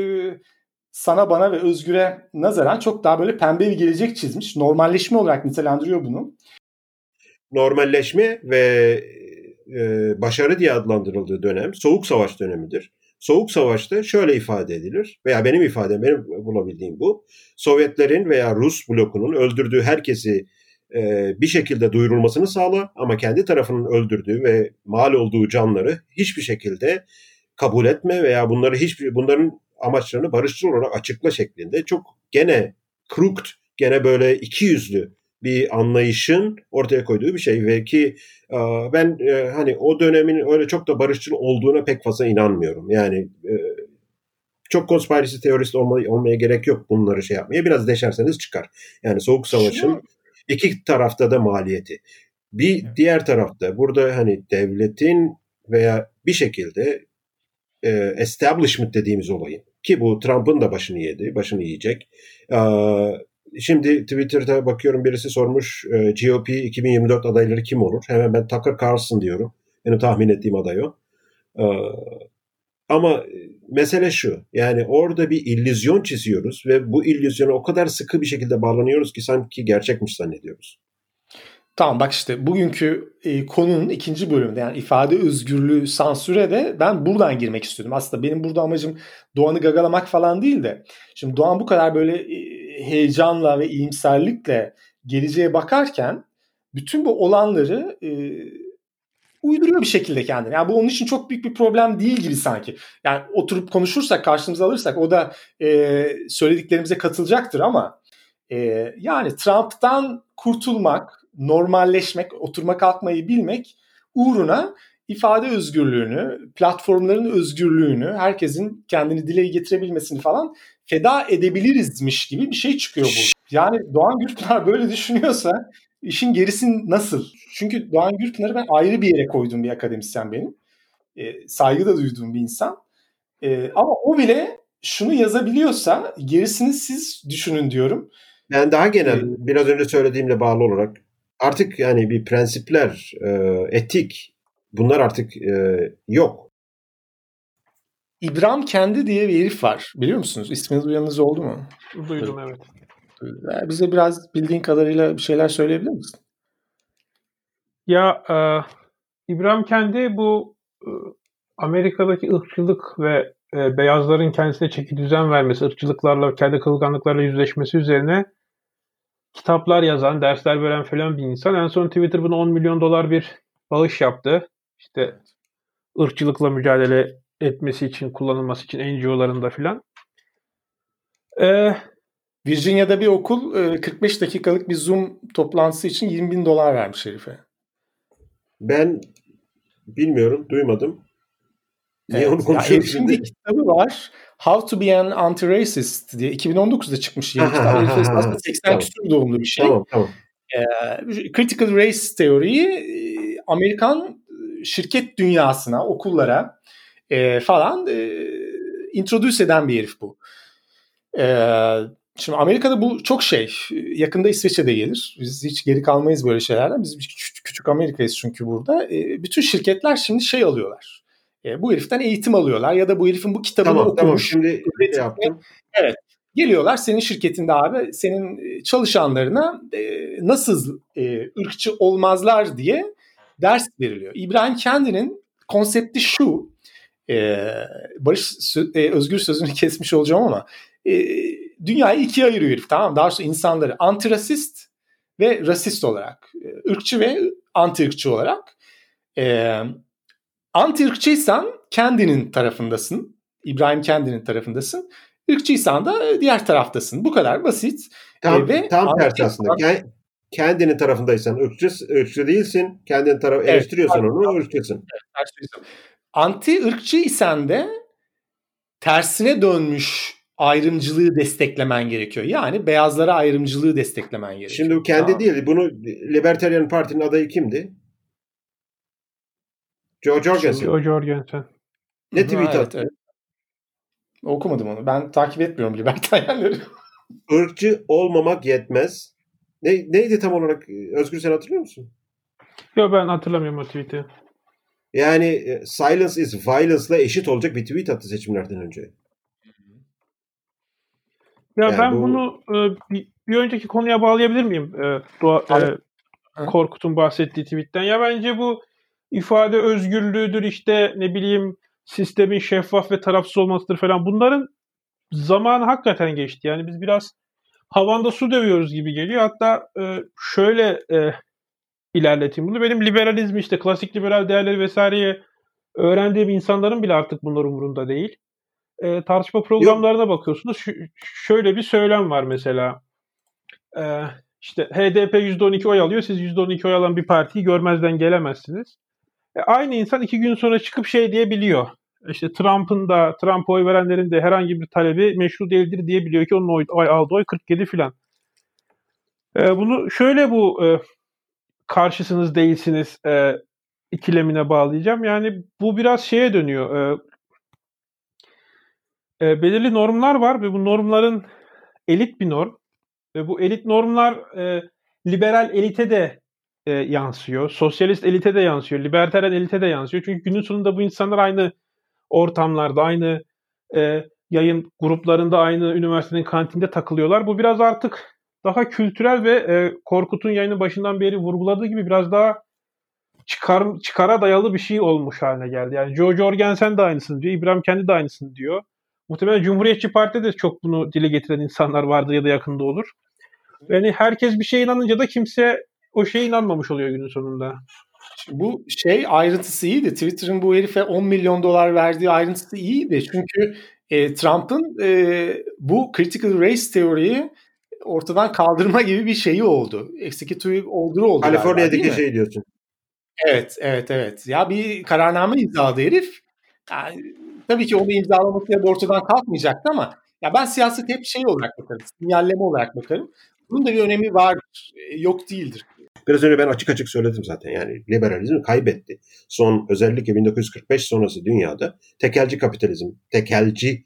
sana bana ve Özgür'e nazaran çok daha böyle pembe bir gelecek çizmiş. Normalleşme olarak nitelendiriyor bunu. Normalleşme ve e, başarı diye adlandırıldığı dönem Soğuk Savaş dönemidir. Soğuk Savaş'ta şöyle ifade edilir veya benim ifadem, benim bulabildiğim bu. Sovyetlerin veya Rus blokunun öldürdüğü herkesi e, bir şekilde duyurulmasını sağla ama kendi tarafının öldürdüğü ve mal olduğu canları hiçbir şekilde kabul etme veya bunları hiçbir bunların amaçlarını barışçıl olarak açıkla şeklinde çok gene crooked, gene böyle iki yüzlü bir anlayışın ortaya koyduğu bir şey ve ki e, ben e, hani o dönemin öyle çok da barışçıl olduğuna pek fazla inanmıyorum. Yani e, çok konspirasi teorist olmaya, olmaya gerek yok bunları şey yapmaya. Biraz deşerseniz çıkar. Yani Soğuk Savaş'ın iki tarafta da maliyeti. Bir diğer tarafta burada hani devletin veya bir şekilde e, establishment dediğimiz olayın ki bu Trump'ın da başını yedi, başını yiyecek. E, Şimdi Twitter'da bakıyorum birisi sormuş e, GOP 2024 adayları kim olur? Hemen ben Tucker Carlson diyorum. Benim tahmin ettiğim aday o. E, ama mesele şu. Yani orada bir illüzyon çiziyoruz ve bu illüzyona o kadar sıkı bir şekilde bağlanıyoruz ki sanki gerçekmiş zannediyoruz. Tamam bak işte bugünkü e, konunun ikinci bölümünde yani ifade özgürlüğü sansüre de ben buradan girmek istedim. Aslında benim burada amacım Doğan'ı gagalamak falan değil de şimdi Doğan bu kadar böyle e, heyecanla ve iyimserlikle geleceğe bakarken bütün bu olanları e, uyduruyor bir şekilde kendine. Yani bu onun için çok büyük bir problem değil gibi sanki. Yani oturup konuşursak, karşımıza alırsak o da e, söylediklerimize katılacaktır ama e, yani Trump'tan kurtulmak, normalleşmek, oturma kalkmayı bilmek uğruna ifade özgürlüğünü, platformların özgürlüğünü, herkesin kendini dile getirebilmesini falan feda edebilirizmiş gibi bir şey çıkıyor bu. Yani Doğan Gürpınar böyle düşünüyorsa işin gerisi nasıl? Çünkü Doğan Gürpınar'ı ben ayrı bir yere koyduğum bir akademisyen benim. E, saygı da duyduğum bir insan. E, ama o bile şunu yazabiliyorsa gerisini siz düşünün diyorum. Ben daha genel, ee, biraz önce söylediğimle bağlı olarak artık yani bir prensipler, e, etik bunlar artık e, yok. İbrahim Kendi diye bir herif var. Biliyor musunuz? İsmini duyanınız oldu mu? Duydum evet. Bize biraz bildiğin kadarıyla bir şeyler söyleyebilir misin? Ya e, İbrahim Kendi bu e, Amerika'daki ırkçılık ve e, beyazların kendisine çeki düzen vermesi, ırkçılıklarla, kendi kılganlıklarla yüzleşmesi üzerine kitaplar yazan, dersler veren falan bir insan. En son Twitter buna 10 milyon dolar bir bağış yaptı. İşte ırkçılıkla mücadele etmesi için, kullanılması için NGO'larında filan. Ee, Virginia'da bir okul 45 dakikalık bir Zoom toplantısı için 20 bin dolar vermiş herife. Ben bilmiyorum, duymadım. Niye evet. onu konuşuyoruz şimdi? Kitabı var. How to be an anti-racist diye 2019'da çıkmış yeni kitap. Aslında 80 tamam. küsur doğumlu bir şey. Tamam, tamam. Ee, critical race teoriyi e, Amerikan e, şirket dünyasına, okullara e, falan e, introduce eden bir herif bu. E, Şimdi Amerika'da bu çok şey. Yakında İsveç'e de gelir. Biz hiç geri kalmayız böyle şeylerden. Biz küçük, küçük Amerika'yız çünkü burada. E, bütün şirketler şimdi şey alıyorlar. E, bu heriften eğitim alıyorlar ya da bu herifin bu kitabını tamam, okumuş. Tamam şimdi şey yaptım. Evet. Geliyorlar senin şirketinde abi senin çalışanlarına e, nasıl e, ırkçı olmazlar diye ders veriliyor. İbrahim kendinin konsepti şu. E, Barış e, Özgür sözünü kesmiş olacağım ama e, dünyayı ikiye ayırıyor herif tamam Daha sonra insanları antirasist ve rasist olarak. E, ırkçı ve anti ırkçı olarak. E, anti ırkçıysan kendinin tarafındasın. İbrahim kendinin tarafındasın. Irkçıysan da diğer taraftasın. Bu kadar basit. Tam, e, ve tam tersi aslında. Anti- kendinin tarafındaysan ırkçı, ırkçı değilsin. Kendinin tarafı evet, eleştiriyorsan evet, onu ırkçısın. Evet, anti ırkçı isen de tersine dönmüş ayrımcılığı desteklemen gerekiyor. Yani beyazlara ayrımcılığı desteklemen gerekiyor. Şimdi bu kendi tamam. değil. Bunu Libertarian Parti'nin adayı kimdi? Joe Jorgensen. Joe Jorgensen. Ne tweet evet, attı? Evet. Okumadım onu. Ben takip etmiyorum libertaryenleri. Irkçı olmamak yetmez. Ne, neydi tam olarak? Özgür sen hatırlıyor musun? Yok ben hatırlamıyorum o tweet'i. Yani e, silence is violence ile eşit olacak bir tweet attı seçimlerden önce. Ya yani ben bu... bunu e, bir, bir önceki konuya bağlayabilir miyim? E, Doğa, e, Korkut'un bahsettiği tweetten. Ya bence bu ifade özgürlüğüdür işte ne bileyim sistemin şeffaf ve tarafsız olmasıdır falan. Bunların zamanı hakikaten geçti. Yani biz biraz havanda su dövüyoruz gibi geliyor. Hatta e, şöyle e, ilerleteyim bunu. Benim liberalizm işte klasik liberal değerleri vesaireye öğrendiğim insanların bile artık bunlar umurunda değil e, tartışma programlarına Yok. bakıyorsunuz. Ş- şöyle bir söylem var mesela. E, işte HDP %12 oy alıyor. Siz %12 oy alan bir partiyi görmezden gelemezsiniz. E, aynı insan iki gün sonra çıkıp şey diyebiliyor. İşte Trump'ın da Trump'a oy verenlerin de herhangi bir talebi meşru değildir diyebiliyor ki onun oy, oy aldığı oy 47 filan. E, bunu şöyle bu e, karşısınız değilsiniz e, ikilemine bağlayacağım. Yani bu biraz şeye dönüyor. E, e, belirli normlar var ve bu normların elit bir norm ve bu elit normlar e, liberal elite de e, yansıyor, sosyalist elite de yansıyor, libertarian elite de yansıyor. Çünkü günün sonunda bu insanlar aynı ortamlarda, aynı e, yayın gruplarında, aynı üniversitenin kantinde takılıyorlar. Bu biraz artık daha kültürel ve e, Korkut'un yayının başından beri vurguladığı gibi biraz daha çıkar, çıkara dayalı bir şey olmuş haline geldi. Yani Joe Jorgensen de aynısını diyor. İbrahim kendi de aynısını diyor. Muhtemelen Cumhuriyetçi Parti'de de çok bunu dile getiren insanlar vardır ya da yakında olur. Yani herkes bir şeye inanınca da kimse o şeye inanmamış oluyor günün sonunda. Bu şey ayrıntısı iyiydi. Twitter'ın bu herife 10 milyon dolar verdiği ayrıntısı iyiydi. Çünkü e, Trump'ın e, bu critical race teoriyi ortadan kaldırma gibi bir şeyi oldu. Executive order oldu. Kaliforniya'daki şey diyorsun. Evet, evet, evet. Ya bir kararname imzaladı herif. Yani, tabii ki onu imzalaması ortadan kalkmayacaktı ama ya ben siyaset hep şey olarak bakarım, sinyalleme olarak bakarım. Bunun da bir önemi var, yok değildir. Biraz önce ben açık açık söyledim zaten. Yani liberalizm kaybetti. Son özellikle 1945 sonrası dünyada tekelci kapitalizm, tekelci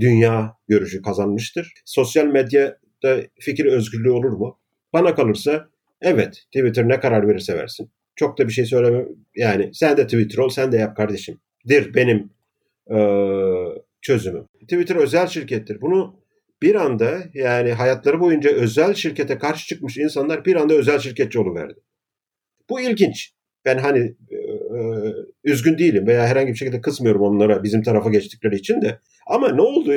dünya görüşü kazanmıştır. Sosyal medyada fikir özgürlüğü olur mu? Bana kalırsa evet. Twitter ne karar verirse versin. Çok da bir şey söyleme. Yani sen de Twitter ol, sen de yap kardeşim. Dir benim e, çözümüm. Twitter özel şirkettir. Bunu bir anda yani hayatları boyunca özel şirkete karşı çıkmış insanlar bir anda özel şirketçi oluverdi. Bu ilginç. Ben hani e, e, üzgün değilim veya herhangi bir şekilde kısmıyorum onlara bizim tarafa geçtikleri için de. Ama ne oldu?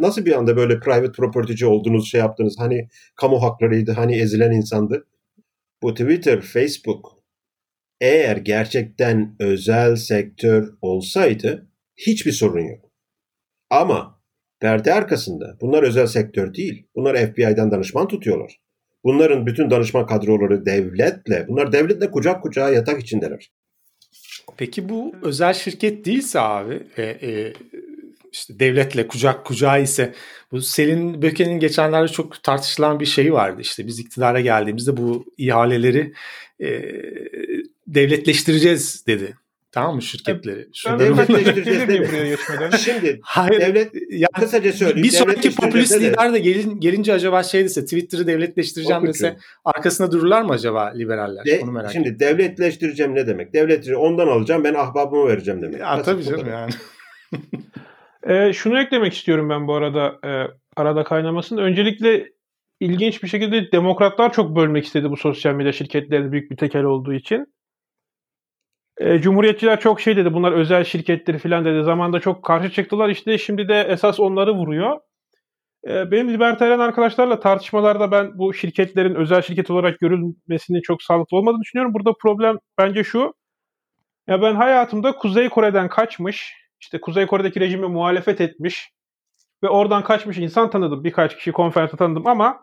Nasıl bir anda böyle private property'ci oldunuz, şey yaptınız? Hani kamu haklarıydı, hani ezilen insandı. Bu Twitter, Facebook eğer gerçekten özel sektör olsaydı hiçbir sorun yok. Ama perde arkasında bunlar özel sektör değil. Bunlar FBI'den danışman tutuyorlar. Bunların bütün danışman kadroları devletle, bunlar devletle kucak kucağa yatak içindeler. Peki bu özel şirket değilse abi, e, e, işte devletle kucak kucağı ise bu Selin Böke'nin geçenlerde çok tartışılan bir şey vardı. İşte biz iktidara geldiğimizde bu ihaleleri e, devletleştireceğiz dedi. Tamam mı şirketleri? Şu devletleştireceğiz değil mi? Şimdi Hayır, devlet yani, kısaca söyleyeyim. Bir sonraki popülist lider de gelin, gelince acaba şey dese Twitter'ı devletleştireceğim Okucu. dese arkasında dururlar mı acaba liberaller? De, Onu merak Şimdi ediyorum. devletleştireceğim ne demek? Devlet ondan alacağım ben ahbabımı vereceğim demek. Ya, tabii canım yani. e, şunu eklemek istiyorum ben bu arada e, arada kaynamasın. Öncelikle ilginç bir şekilde demokratlar çok bölmek istedi bu sosyal medya şirketlerinin büyük bir tekel olduğu için. E, Cumhuriyetçiler çok şey dedi bunlar özel şirketleri falan dedi. Zamanda çok karşı çıktılar işte şimdi de esas onları vuruyor. E, benim libertaryen arkadaşlarla tartışmalarda ben bu şirketlerin özel şirket olarak görülmesinin çok sağlıklı olmadığını düşünüyorum. Burada problem bence şu. Ya ben hayatımda Kuzey Kore'den kaçmış, işte Kuzey Kore'deki rejime muhalefet etmiş ve oradan kaçmış insan tanıdım. Birkaç kişi konferansta tanıdım ama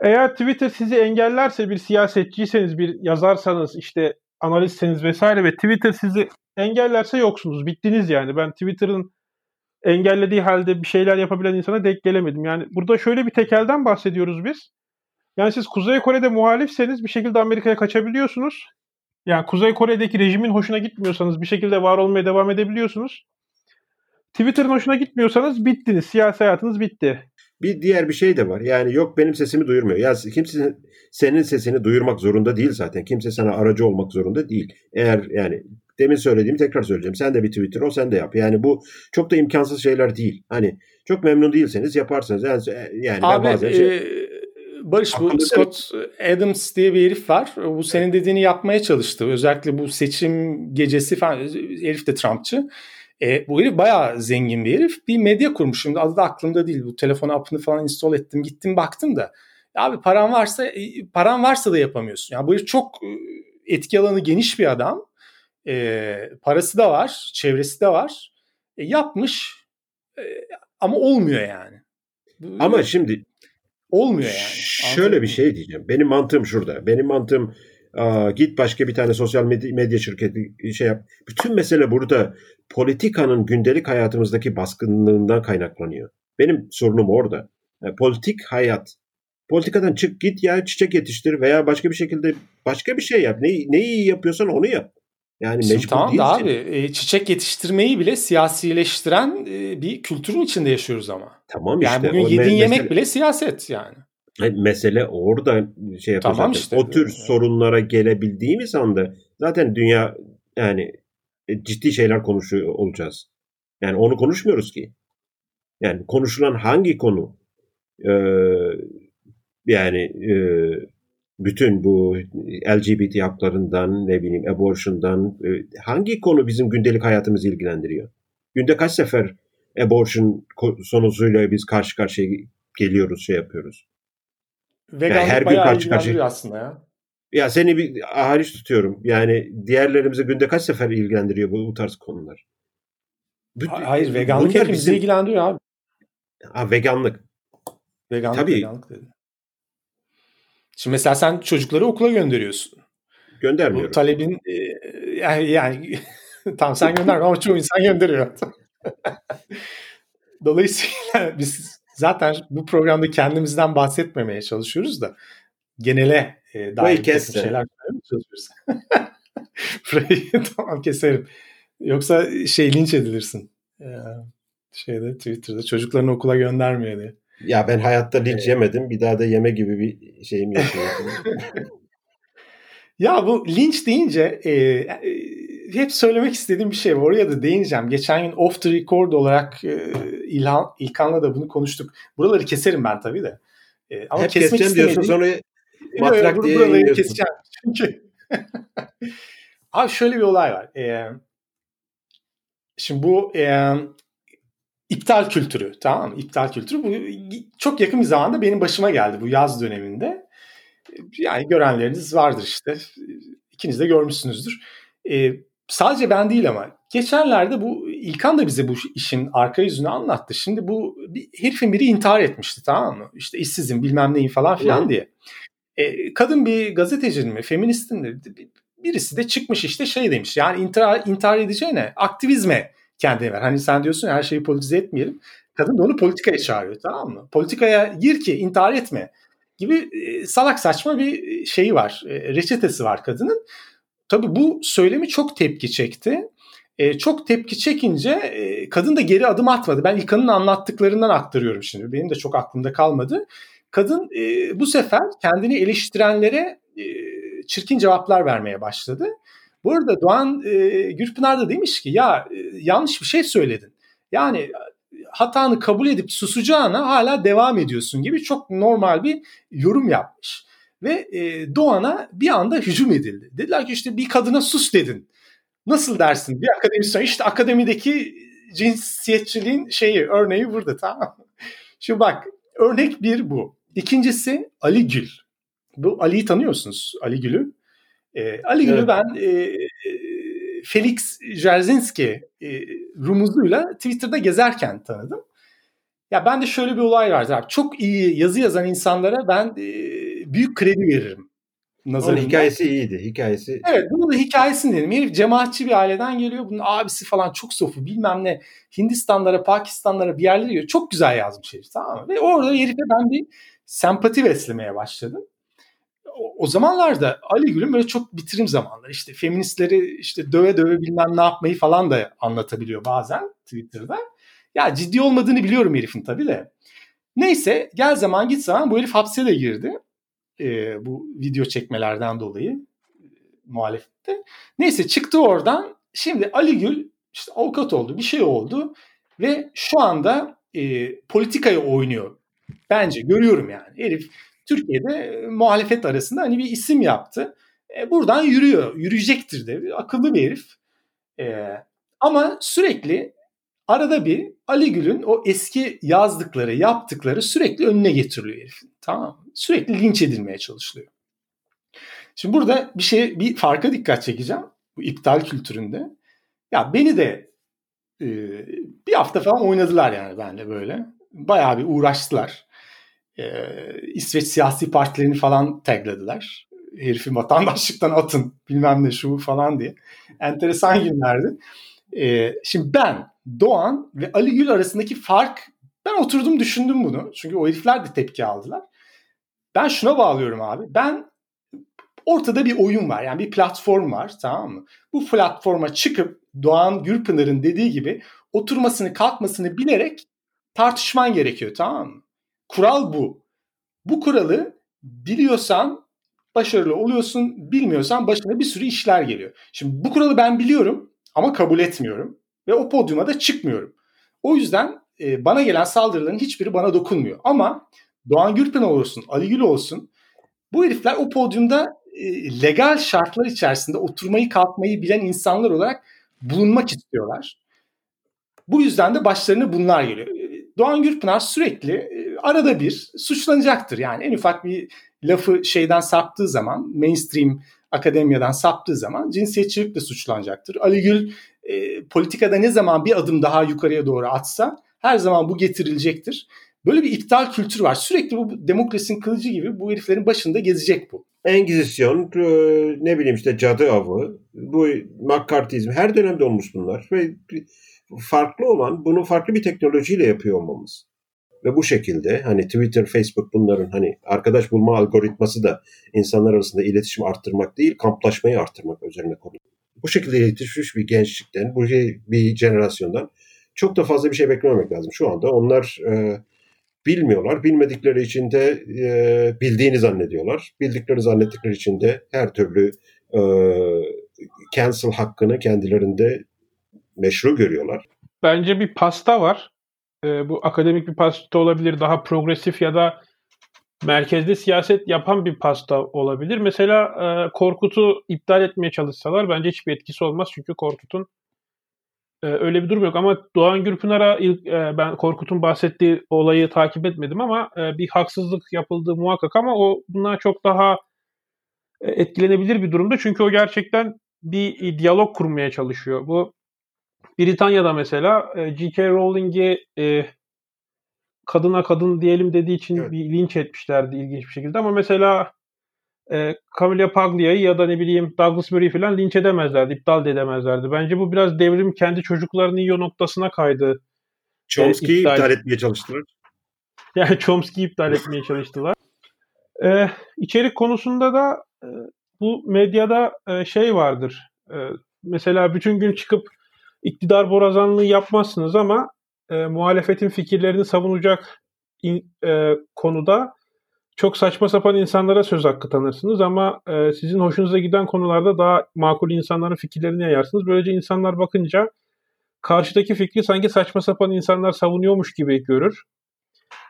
eğer Twitter sizi engellerse bir siyasetçiyseniz, bir yazarsanız, işte analistseniz vesaire ve Twitter sizi engellerse yoksunuz. Bittiniz yani. Ben Twitter'ın engellediği halde bir şeyler yapabilen insana denk gelemedim. Yani burada şöyle bir tekelden bahsediyoruz biz. Yani siz Kuzey Kore'de muhalifseniz bir şekilde Amerika'ya kaçabiliyorsunuz. Yani Kuzey Kore'deki rejimin hoşuna gitmiyorsanız bir şekilde var olmaya devam edebiliyorsunuz. Twitter'ın hoşuna gitmiyorsanız bittiniz. Siyasi hayatınız bitti. Bir diğer bir şey de var. Yani yok benim sesimi duyurmuyor. Ya kimse senin sesini duyurmak zorunda değil zaten. Kimse sana aracı olmak zorunda değil. Eğer yani demin söylediğimi tekrar söyleyeceğim. Sen de bir Twitter ol sen de yap. Yani bu çok da imkansız şeyler değil. Hani çok memnun değilseniz yaparsınız. Yani, yani Abi, ben bazen şey, e, Barış bu Scott Adams diye bir herif var. Bu senin dediğini yapmaya çalıştı. Özellikle bu seçim gecesi falan. Herif de Trumpçı. E, bu herif bayağı zengin bir herif. Bir medya kurmuş. Şimdi adı da aklımda değil. Bu telefon app'ını falan install ettim. Gittim baktım da. Abi paran varsa e, paran varsa da yapamıyorsun. Yani bu herif çok e, etki alanı geniş bir adam. E, parası da var. Çevresi de var. E, yapmış. E, ama olmuyor yani. Ama şimdi olmuyor yani. Şöyle bir şey diyeceğim. Benim mantığım şurada. Benim mantığım Aa, git başka bir tane sosyal medya, medya şirketi şey yap. Bütün mesele burada politikanın gündelik hayatımızdaki baskınlığından kaynaklanıyor. Benim sorunum orada. Yani politik hayat. Politikadan çık git ya çiçek yetiştir veya başka bir şekilde başka bir şey yap. Ne, ne iyi yapıyorsan onu yap. Yani Şimdi mecbur tamam da abi e, çiçek yetiştirmeyi bile siyasileştiren e, bir kültürün içinde yaşıyoruz ama. Tamam işte. Yani bugün yediğin mesele, yemek bile siyaset yani. Mesele orada şey yapıyor tamam Işte, o tür yani. sorunlara gelebildiğimiz anda zaten dünya yani e, ciddi şeyler konuşuyor olacağız. Yani onu konuşmuyoruz ki. Yani konuşulan hangi konu? Ee, Yani e, bütün bu LGBT haklarından ne bileyim abortion'dan e, hangi konu bizim gündelik hayatımızı ilgilendiriyor? Günde kaç sefer abortion sonucuyla biz karşı karşıya geliyoruz, şey yapıyoruz. Veganlık yani her gün karşı karşıya aslında ya. Ya seni bir hariç tutuyorum. Yani diğerlerimizi günde kaç sefer ilgilendiriyor bu, bu tarz konular? Hayır veganlık hepimizi bizim... ilgilendiriyor abi. Ha veganlık. Veganlık, Tabii. veganlık dedi. Şimdi mesela sen çocukları okula gönderiyorsun. Göndermiyorum. Bu talebin e, yani, yani tam sen gönderme ama çoğu insan gönderiyor. Dolayısıyla biz zaten bu programda kendimizden bahsetmemeye çalışıyoruz da genele e, dair bir şeyler çalışıyoruz. Burayı tamam keserim. Yoksa şey linç edilirsin. Ee, şeyde Twitter'da çocuklarını okula göndermiyor diye. Ya ben hayatta linç ee, yemedim. Bir daha da yeme gibi bir şeyim yok. ya bu linç deyince e, e, hep söylemek istediğim bir şey var. Oraya da değineceğim. Geçen gün off the record olarak e, İlhan, İlkan'la da bunu konuştuk. Buraları keserim ben tabii de. E, ama hep kesmek keseceğim diyorsun sonra matrak diye buraları keseceğim. Çünkü abi şöyle bir olay var. E, şimdi bu e, iptal kültürü tamam mı? İptal kültürü bu çok yakın bir zamanda benim başıma geldi bu yaz döneminde. Yani görenleriniz vardır işte. İkiniz de görmüşsünüzdür. Ee, sadece ben değil ama geçenlerde bu İlkan da bize bu işin arka yüzünü anlattı. Şimdi bu bir, herifin biri intihar etmişti tamam mı? İşte işsizim bilmem neyim falan filan Hı. diye. Ee, kadın bir gazetecinin mi feministin mi birisi de çıkmış işte şey demiş yani intihar, intihar edeceğine aktivizme kendine ver. Hani sen diyorsun her şeyi politize etmeyelim. Kadın da onu politikaya çağırıyor tamam mı? Politikaya gir ki intihar etme gibi e, salak saçma bir şeyi var. E, reçetesi var kadının. Tabii bu söylemi çok tepki çekti. E, çok tepki çekince e, kadın da geri adım atmadı. Ben İlkan'ın anlattıklarından aktarıyorum şimdi. Benim de çok aklımda kalmadı. Kadın e, bu sefer kendini eleştirenlere e, çirkin cevaplar vermeye başladı. Bu arada Doğan e, Gürpınar da demiş ki ya e, yanlış bir şey söyledin. Yani hatanı kabul edip susacağına hala devam ediyorsun gibi çok normal bir yorum yapmış. Ve e, Doğan'a bir anda hücum edildi. Dediler ki işte bir kadına sus dedin. Nasıl dersin? Bir akademisyen işte akademideki cinsiyetçiliğin şeyi örneği burada tamam Şimdi bak örnek bir bu. İkincisi Ali Gül. Bu Ali'yi tanıyorsunuz Ali Gül'ü. E, Ali Gül'ü evet. ben e, Felix Jerzinski e, rumuzuyla Twitter'da gezerken tanıdım. Ya ben de şöyle bir olay var. Abi. Çok iyi yazı yazan insanlara ben e, büyük kredi veririm. Nazarında. Onun hikayesi iyiydi. Hikayesi. Evet bunu da hikayesini dedim. Herif cemaatçi bir aileden geliyor. Bunun abisi falan çok sofu bilmem ne. Hindistanlara, Pakistanlara bir yerlere gidiyor. Çok güzel yazmış herif tamam mı? Ve orada herife ben bir sempati beslemeye başladım o, zamanlarda Ali Gül'ün böyle çok bitirim zamanları işte feministleri işte döve döve bilmem ne yapmayı falan da anlatabiliyor bazen Twitter'da. Ya ciddi olmadığını biliyorum herifin tabii de. Neyse gel zaman git zaman bu herif hapse de girdi. Ee, bu video çekmelerden dolayı e, muhalefette. Neyse çıktı oradan. Şimdi Ali Gül işte avukat oldu bir şey oldu ve şu anda e, politikaya oynuyor. Bence görüyorum yani. Herif Türkiye'de e, muhalefet arasında hani bir isim yaptı. E, buradan yürüyor. Yürüyecektir de. Akıllı bir herif. E, ama sürekli arada bir Ali Gül'ün o eski yazdıkları, yaptıkları sürekli önüne getiriliyor herifin. Tamam Sürekli linç edilmeye çalışılıyor. Şimdi burada bir şey, bir farka dikkat çekeceğim. Bu iptal kültüründe. Ya beni de e, bir hafta falan oynadılar yani benle böyle. Bayağı bir uğraştılar e, İsveç siyasi partilerini falan tagladılar. Herifi vatandaşlıktan atın bilmem ne şu falan diye. Enteresan günlerdi. E, şimdi ben, Doğan ve Ali Gül arasındaki fark ben oturdum düşündüm bunu. Çünkü o herifler de tepki aldılar. Ben şuna bağlıyorum abi. Ben ortada bir oyun var. Yani bir platform var tamam mı? Bu platforma çıkıp Doğan Gürpınar'ın dediği gibi oturmasını kalkmasını bilerek tartışman gerekiyor tamam mı? Kural bu. Bu kuralı biliyorsan başarılı oluyorsun, bilmiyorsan başına bir sürü işler geliyor. Şimdi bu kuralı ben biliyorum ama kabul etmiyorum ve o podyuma da çıkmıyorum. O yüzden e, bana gelen saldırıların hiçbiri bana dokunmuyor. Ama Doğan Gürpınar olsun, Ali Gül olsun. Bu herifler o podyumda e, legal şartlar içerisinde oturmayı kalkmayı bilen insanlar olarak bulunmak istiyorlar. Bu yüzden de başlarına bunlar geliyor. E, Doğan Gürpınar sürekli e, arada bir suçlanacaktır. Yani en ufak bir lafı şeyden saptığı zaman, mainstream akademiyadan saptığı zaman cinsiyetçilikle suçlanacaktır. Ali Gül e, politikada ne zaman bir adım daha yukarıya doğru atsa her zaman bu getirilecektir. Böyle bir iptal kültürü var. Sürekli bu demokrasinin kılıcı gibi bu heriflerin başında gezecek bu. Engizisyon, e, ne bileyim işte cadı avı, bu McCarthyizm her dönemde olmuş bunlar. Ve farklı olan bunu farklı bir teknolojiyle yapıyor olmamız. Ve bu şekilde hani Twitter, Facebook bunların hani arkadaş bulma algoritması da insanlar arasında iletişim arttırmak değil, kamplaşmayı arttırmak üzerine konu. Bu şekilde yetişmiş bir gençlikten, bu şey, bir jenerasyondan çok da fazla bir şey beklememek lazım. Şu anda onlar e, bilmiyorlar. Bilmedikleri için de e, bildiğini zannediyorlar. Bildikleri zannettikleri için de her türlü e, cancel hakkını kendilerinde meşru görüyorlar. Bence bir pasta var. E, bu akademik bir pasta olabilir. Daha progresif ya da merkezde siyaset yapan bir pasta olabilir. Mesela e, Korkut'u iptal etmeye çalışsalar bence hiçbir etkisi olmaz. Çünkü Korkut'un e, öyle bir durum yok. Ama Doğan Gürpınar'a ilk e, ben Korkut'un bahsettiği olayı takip etmedim ama e, bir haksızlık yapıldığı muhakkak ama o bundan çok daha e, etkilenebilir bir durumda. Çünkü o gerçekten bir diyalog kurmaya çalışıyor. Bu Britanya'da mesela e, J.K. Rowling'i e, kadına kadın diyelim dediği için evet. bir linç etmişlerdi ilginç bir şekilde ama mesela e, Camilla Paglia'yı ya da ne bileyim Douglas Murray falan linç edemezlerdi, iptal de edemezlerdi. Bence bu biraz devrim kendi çocuklarını yiyor noktasına kaydı. Chomsky'yi e, iptal, iptal etmeye çalıştılar. Yani Chomsky'yi iptal etmeye çalıştılar. E, içerik konusunda da e, bu medyada e, şey vardır. E, mesela bütün gün çıkıp iktidar borazanlığı yapmazsınız ama e, muhalefetin fikirlerini savunacak in, e, konuda çok saçma sapan insanlara söz hakkı tanırsınız ama e, sizin hoşunuza giden konularda daha makul insanların fikirlerini yayarsınız. Böylece insanlar bakınca karşıdaki fikri sanki saçma sapan insanlar savunuyormuş gibi görür.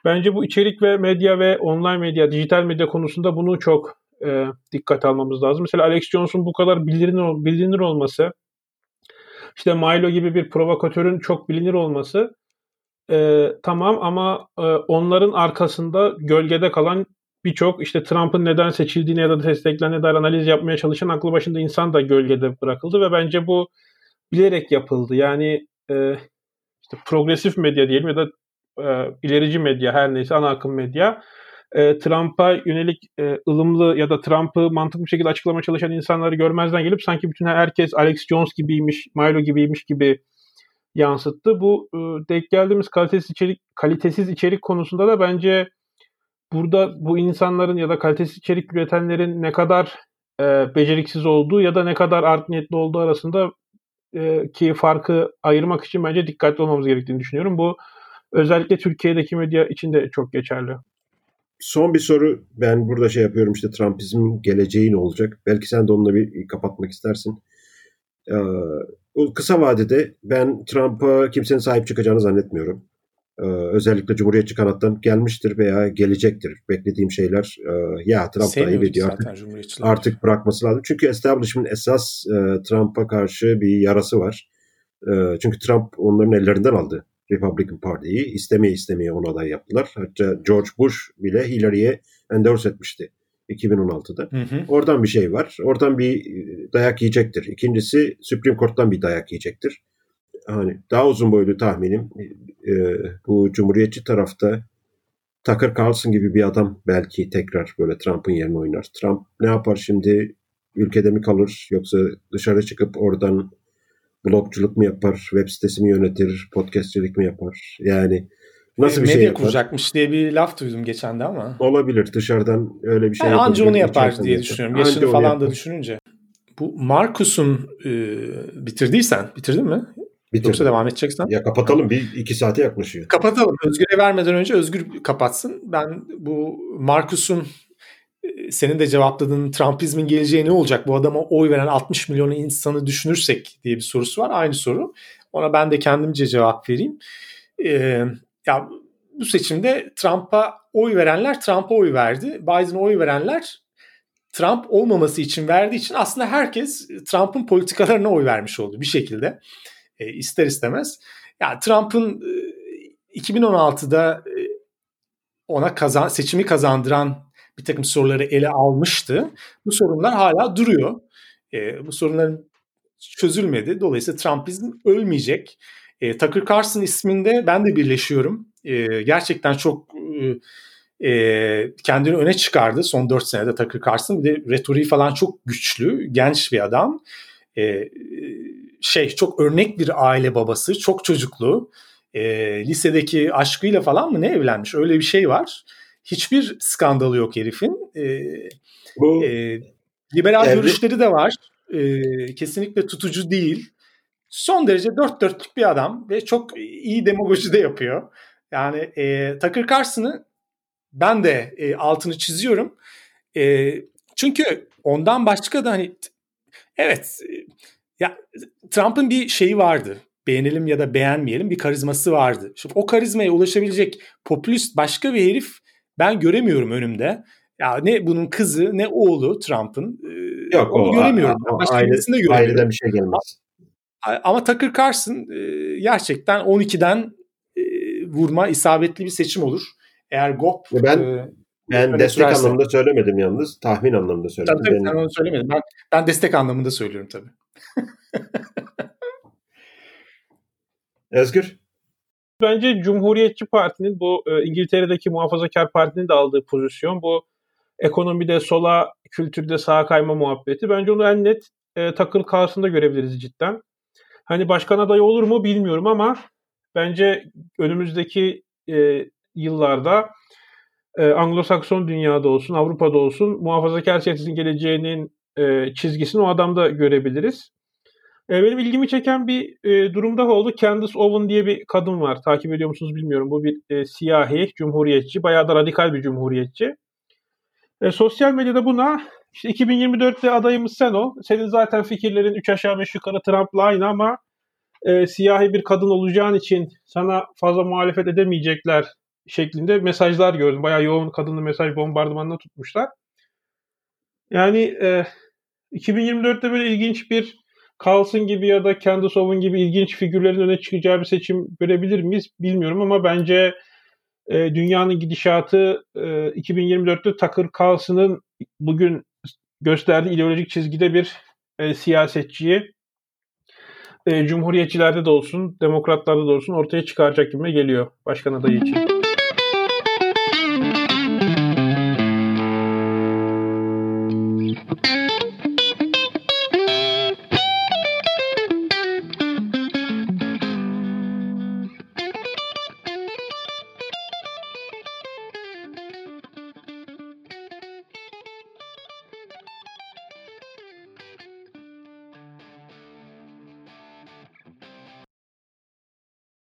Bence bu içerik ve medya ve online medya, dijital medya konusunda bunu çok e, dikkat almamız lazım. Mesela Alex Jones'un bu kadar bilinir, bilinir olması, işte Milo gibi bir provokatörün çok bilinir olması e, tamam ama e, onların arkasında gölgede kalan birçok işte Trump'ın neden seçildiğine ya da desteklerine dair analiz yapmaya çalışan aklı başında insan da gölgede bırakıldı ve bence bu bilerek yapıldı. Yani e, işte progresif medya diyelim ya da e, ilerici medya her neyse ana akım medya e, Trump'a yönelik e, ılımlı ya da Trump'ı mantıklı bir şekilde açıklamaya çalışan insanları görmezden gelip sanki bütün herkes Alex Jones gibiymiş, Milo gibiymiş gibi yansıttı. Bu e, denk geldiğimiz kalitesiz içerik kalitesiz içerik konusunda da bence burada bu insanların ya da kalitesiz içerik üretenlerin ne kadar e, beceriksiz olduğu ya da ne kadar art niyetli olduğu arasında e, ki farkı ayırmak için bence dikkatli olmamız gerektiğini düşünüyorum. Bu özellikle Türkiye'deki medya için de çok geçerli. Son bir soru. Ben burada şey yapıyorum işte Trumpizmin geleceği ne olacak? Belki sen de onunla bir kapatmak istersin. Ee, o kısa vadede ben Trump'a kimsenin sahip çıkacağını zannetmiyorum. Ee, özellikle Cumhuriyetçi kanattan gelmiştir veya gelecektir. Beklediğim şeyler e, ya Trump da iyi ediyor artık, artık bırakması lazım. Çünkü establishment esas e, Trump'a karşı bir yarası var. E, çünkü Trump onların ellerinden aldı Republican Party'yi. istemeye istemeye ona aday yaptılar. Hatta George Bush bile Hillary'ye endorse etmişti 2016'da. Hı hı. Oradan bir şey var. Oradan bir dayak yiyecektir. İkincisi Supreme Court'tan bir dayak yiyecektir hani daha uzun boylu tahminim e, bu cumhuriyetçi tarafta Tucker Carlson gibi bir adam belki tekrar böyle Trump'ın yerine oynar. Trump ne yapar şimdi? Ülkede mi kalır yoksa dışarı çıkıp oradan blogculuk mu yapar, web sitesi mi yönetir, podcastçilik mi yapar? Yani nasıl e, bir şey yapar? kuracakmış diye bir laf duydum geçen de ama. Olabilir dışarıdan öyle bir şey yani Anca onu yapar diye düşünüyorum. Yaşını anca falan da düşününce. Bu Marcus'un e, bitirdiysen, bitirdin mi? Bitirdim. Yoksa devam edeceksen. Ya kapatalım bir iki saate yaklaşıyor. Kapatalım. Özgür'e vermeden önce Özgür kapatsın. Ben bu Markus'un e, senin de cevapladığın Trumpizmin geleceği ne olacak? Bu adama oy veren 60 milyon insanı düşünürsek diye bir sorusu var. Aynı soru. Ona ben de kendimce cevap vereyim. Ee, ya bu seçimde Trump'a oy verenler Trump'a oy verdi. Biden'a oy verenler Trump olmaması için verdiği için aslında herkes Trump'ın politikalarına oy vermiş oldu bir şekilde. E, ister istemez. Yani Trump'ın e, 2016'da e, ona kazan, seçimi kazandıran bir takım soruları ele almıştı. Bu sorunlar hala duruyor. E, bu sorunların çözülmedi. Dolayısıyla Trumpizm ölmeyecek. E, Tucker Carlson isminde ben de birleşiyorum. E, gerçekten çok e, e kendini öne çıkardı son 4 senede Tucker Carlson. Bir de retoriği falan çok güçlü, genç bir adam. E, şey çok örnek bir aile babası, çok çocuklu. E, lisedeki aşkıyla falan mı ne evlenmiş öyle bir şey var. Hiçbir skandalı yok herifin. E, Bu e, liberal evli... görüşleri de var. E, kesinlikle tutucu değil. Son derece dört dörtlük bir adam ve çok iyi demagoji de yapıyor. Yani e, Tucker Carlson'ı ben de e, altını çiziyorum. E, çünkü ondan başka da hani evet e, ya Trump'ın bir şeyi vardı. Beğenelim ya da beğenmeyelim bir karizması vardı. Şimdi o karizmaya ulaşabilecek popülist başka bir herif ben göremiyorum önümde. Ya ne bunun kızı ne oğlu Trump'ın. Yok o göremiyorum. A, a, Başka aile, göremiyorum. Aileden bir şey gelmez. Ama Tucker Carlson gerçekten 12'den e, vurma isabetli bir seçim olur. Eğer GOP ben e, ben destek sürerse, anlamında söylemedim yalnız. Tahmin anlamında söyledim. Tabii tabii ben, onu söylemedim. Ben, ben destek anlamında söylüyorum tabii. Özgür? Bence Cumhuriyetçi Parti'nin bu e, İngiltere'deki muhafazakar partinin de aldığı pozisyon bu ekonomide sola, kültürde sağa kayma muhabbeti. Bence onu en net e, takıl karşısında görebiliriz cidden. Hani başkan adayı olur mu bilmiyorum ama bence önümüzdeki e, yıllarda e, Anglo-Sakson dünyada olsun, Avrupa'da olsun muhafazakar siyasetin geleceğinin e, çizgisini o adamda görebiliriz. E, benim ilgimi çeken bir e, durum daha oldu. Candace Owen diye bir kadın var. Takip ediyor musunuz bilmiyorum. Bu bir e, siyahi, cumhuriyetçi. Bayağı da radikal bir cumhuriyetçi. E, sosyal medyada buna işte 2024'te adayımız sen ol. Senin zaten fikirlerin 3 aşağı 5 yukarı Trump'la aynı ama e, siyahi bir kadın olacağın için sana fazla muhalefet edemeyecekler şeklinde mesajlar gördüm. Bayağı yoğun kadınlı mesaj bombardımanına tutmuşlar. Yani e, 2024'te böyle ilginç bir Carlson gibi ya da Candace Owen gibi ilginç figürlerin öne çıkacağı bir seçim görebilir miyiz bilmiyorum ama bence e, dünyanın gidişatı e, 2024'te Tucker Carlson'ın bugün gösterdiği ideolojik çizgide bir e, siyasetçiyi e, cumhuriyetçilerde de olsun, demokratlarda da olsun ortaya çıkaracak gibi geliyor başkan adayı için.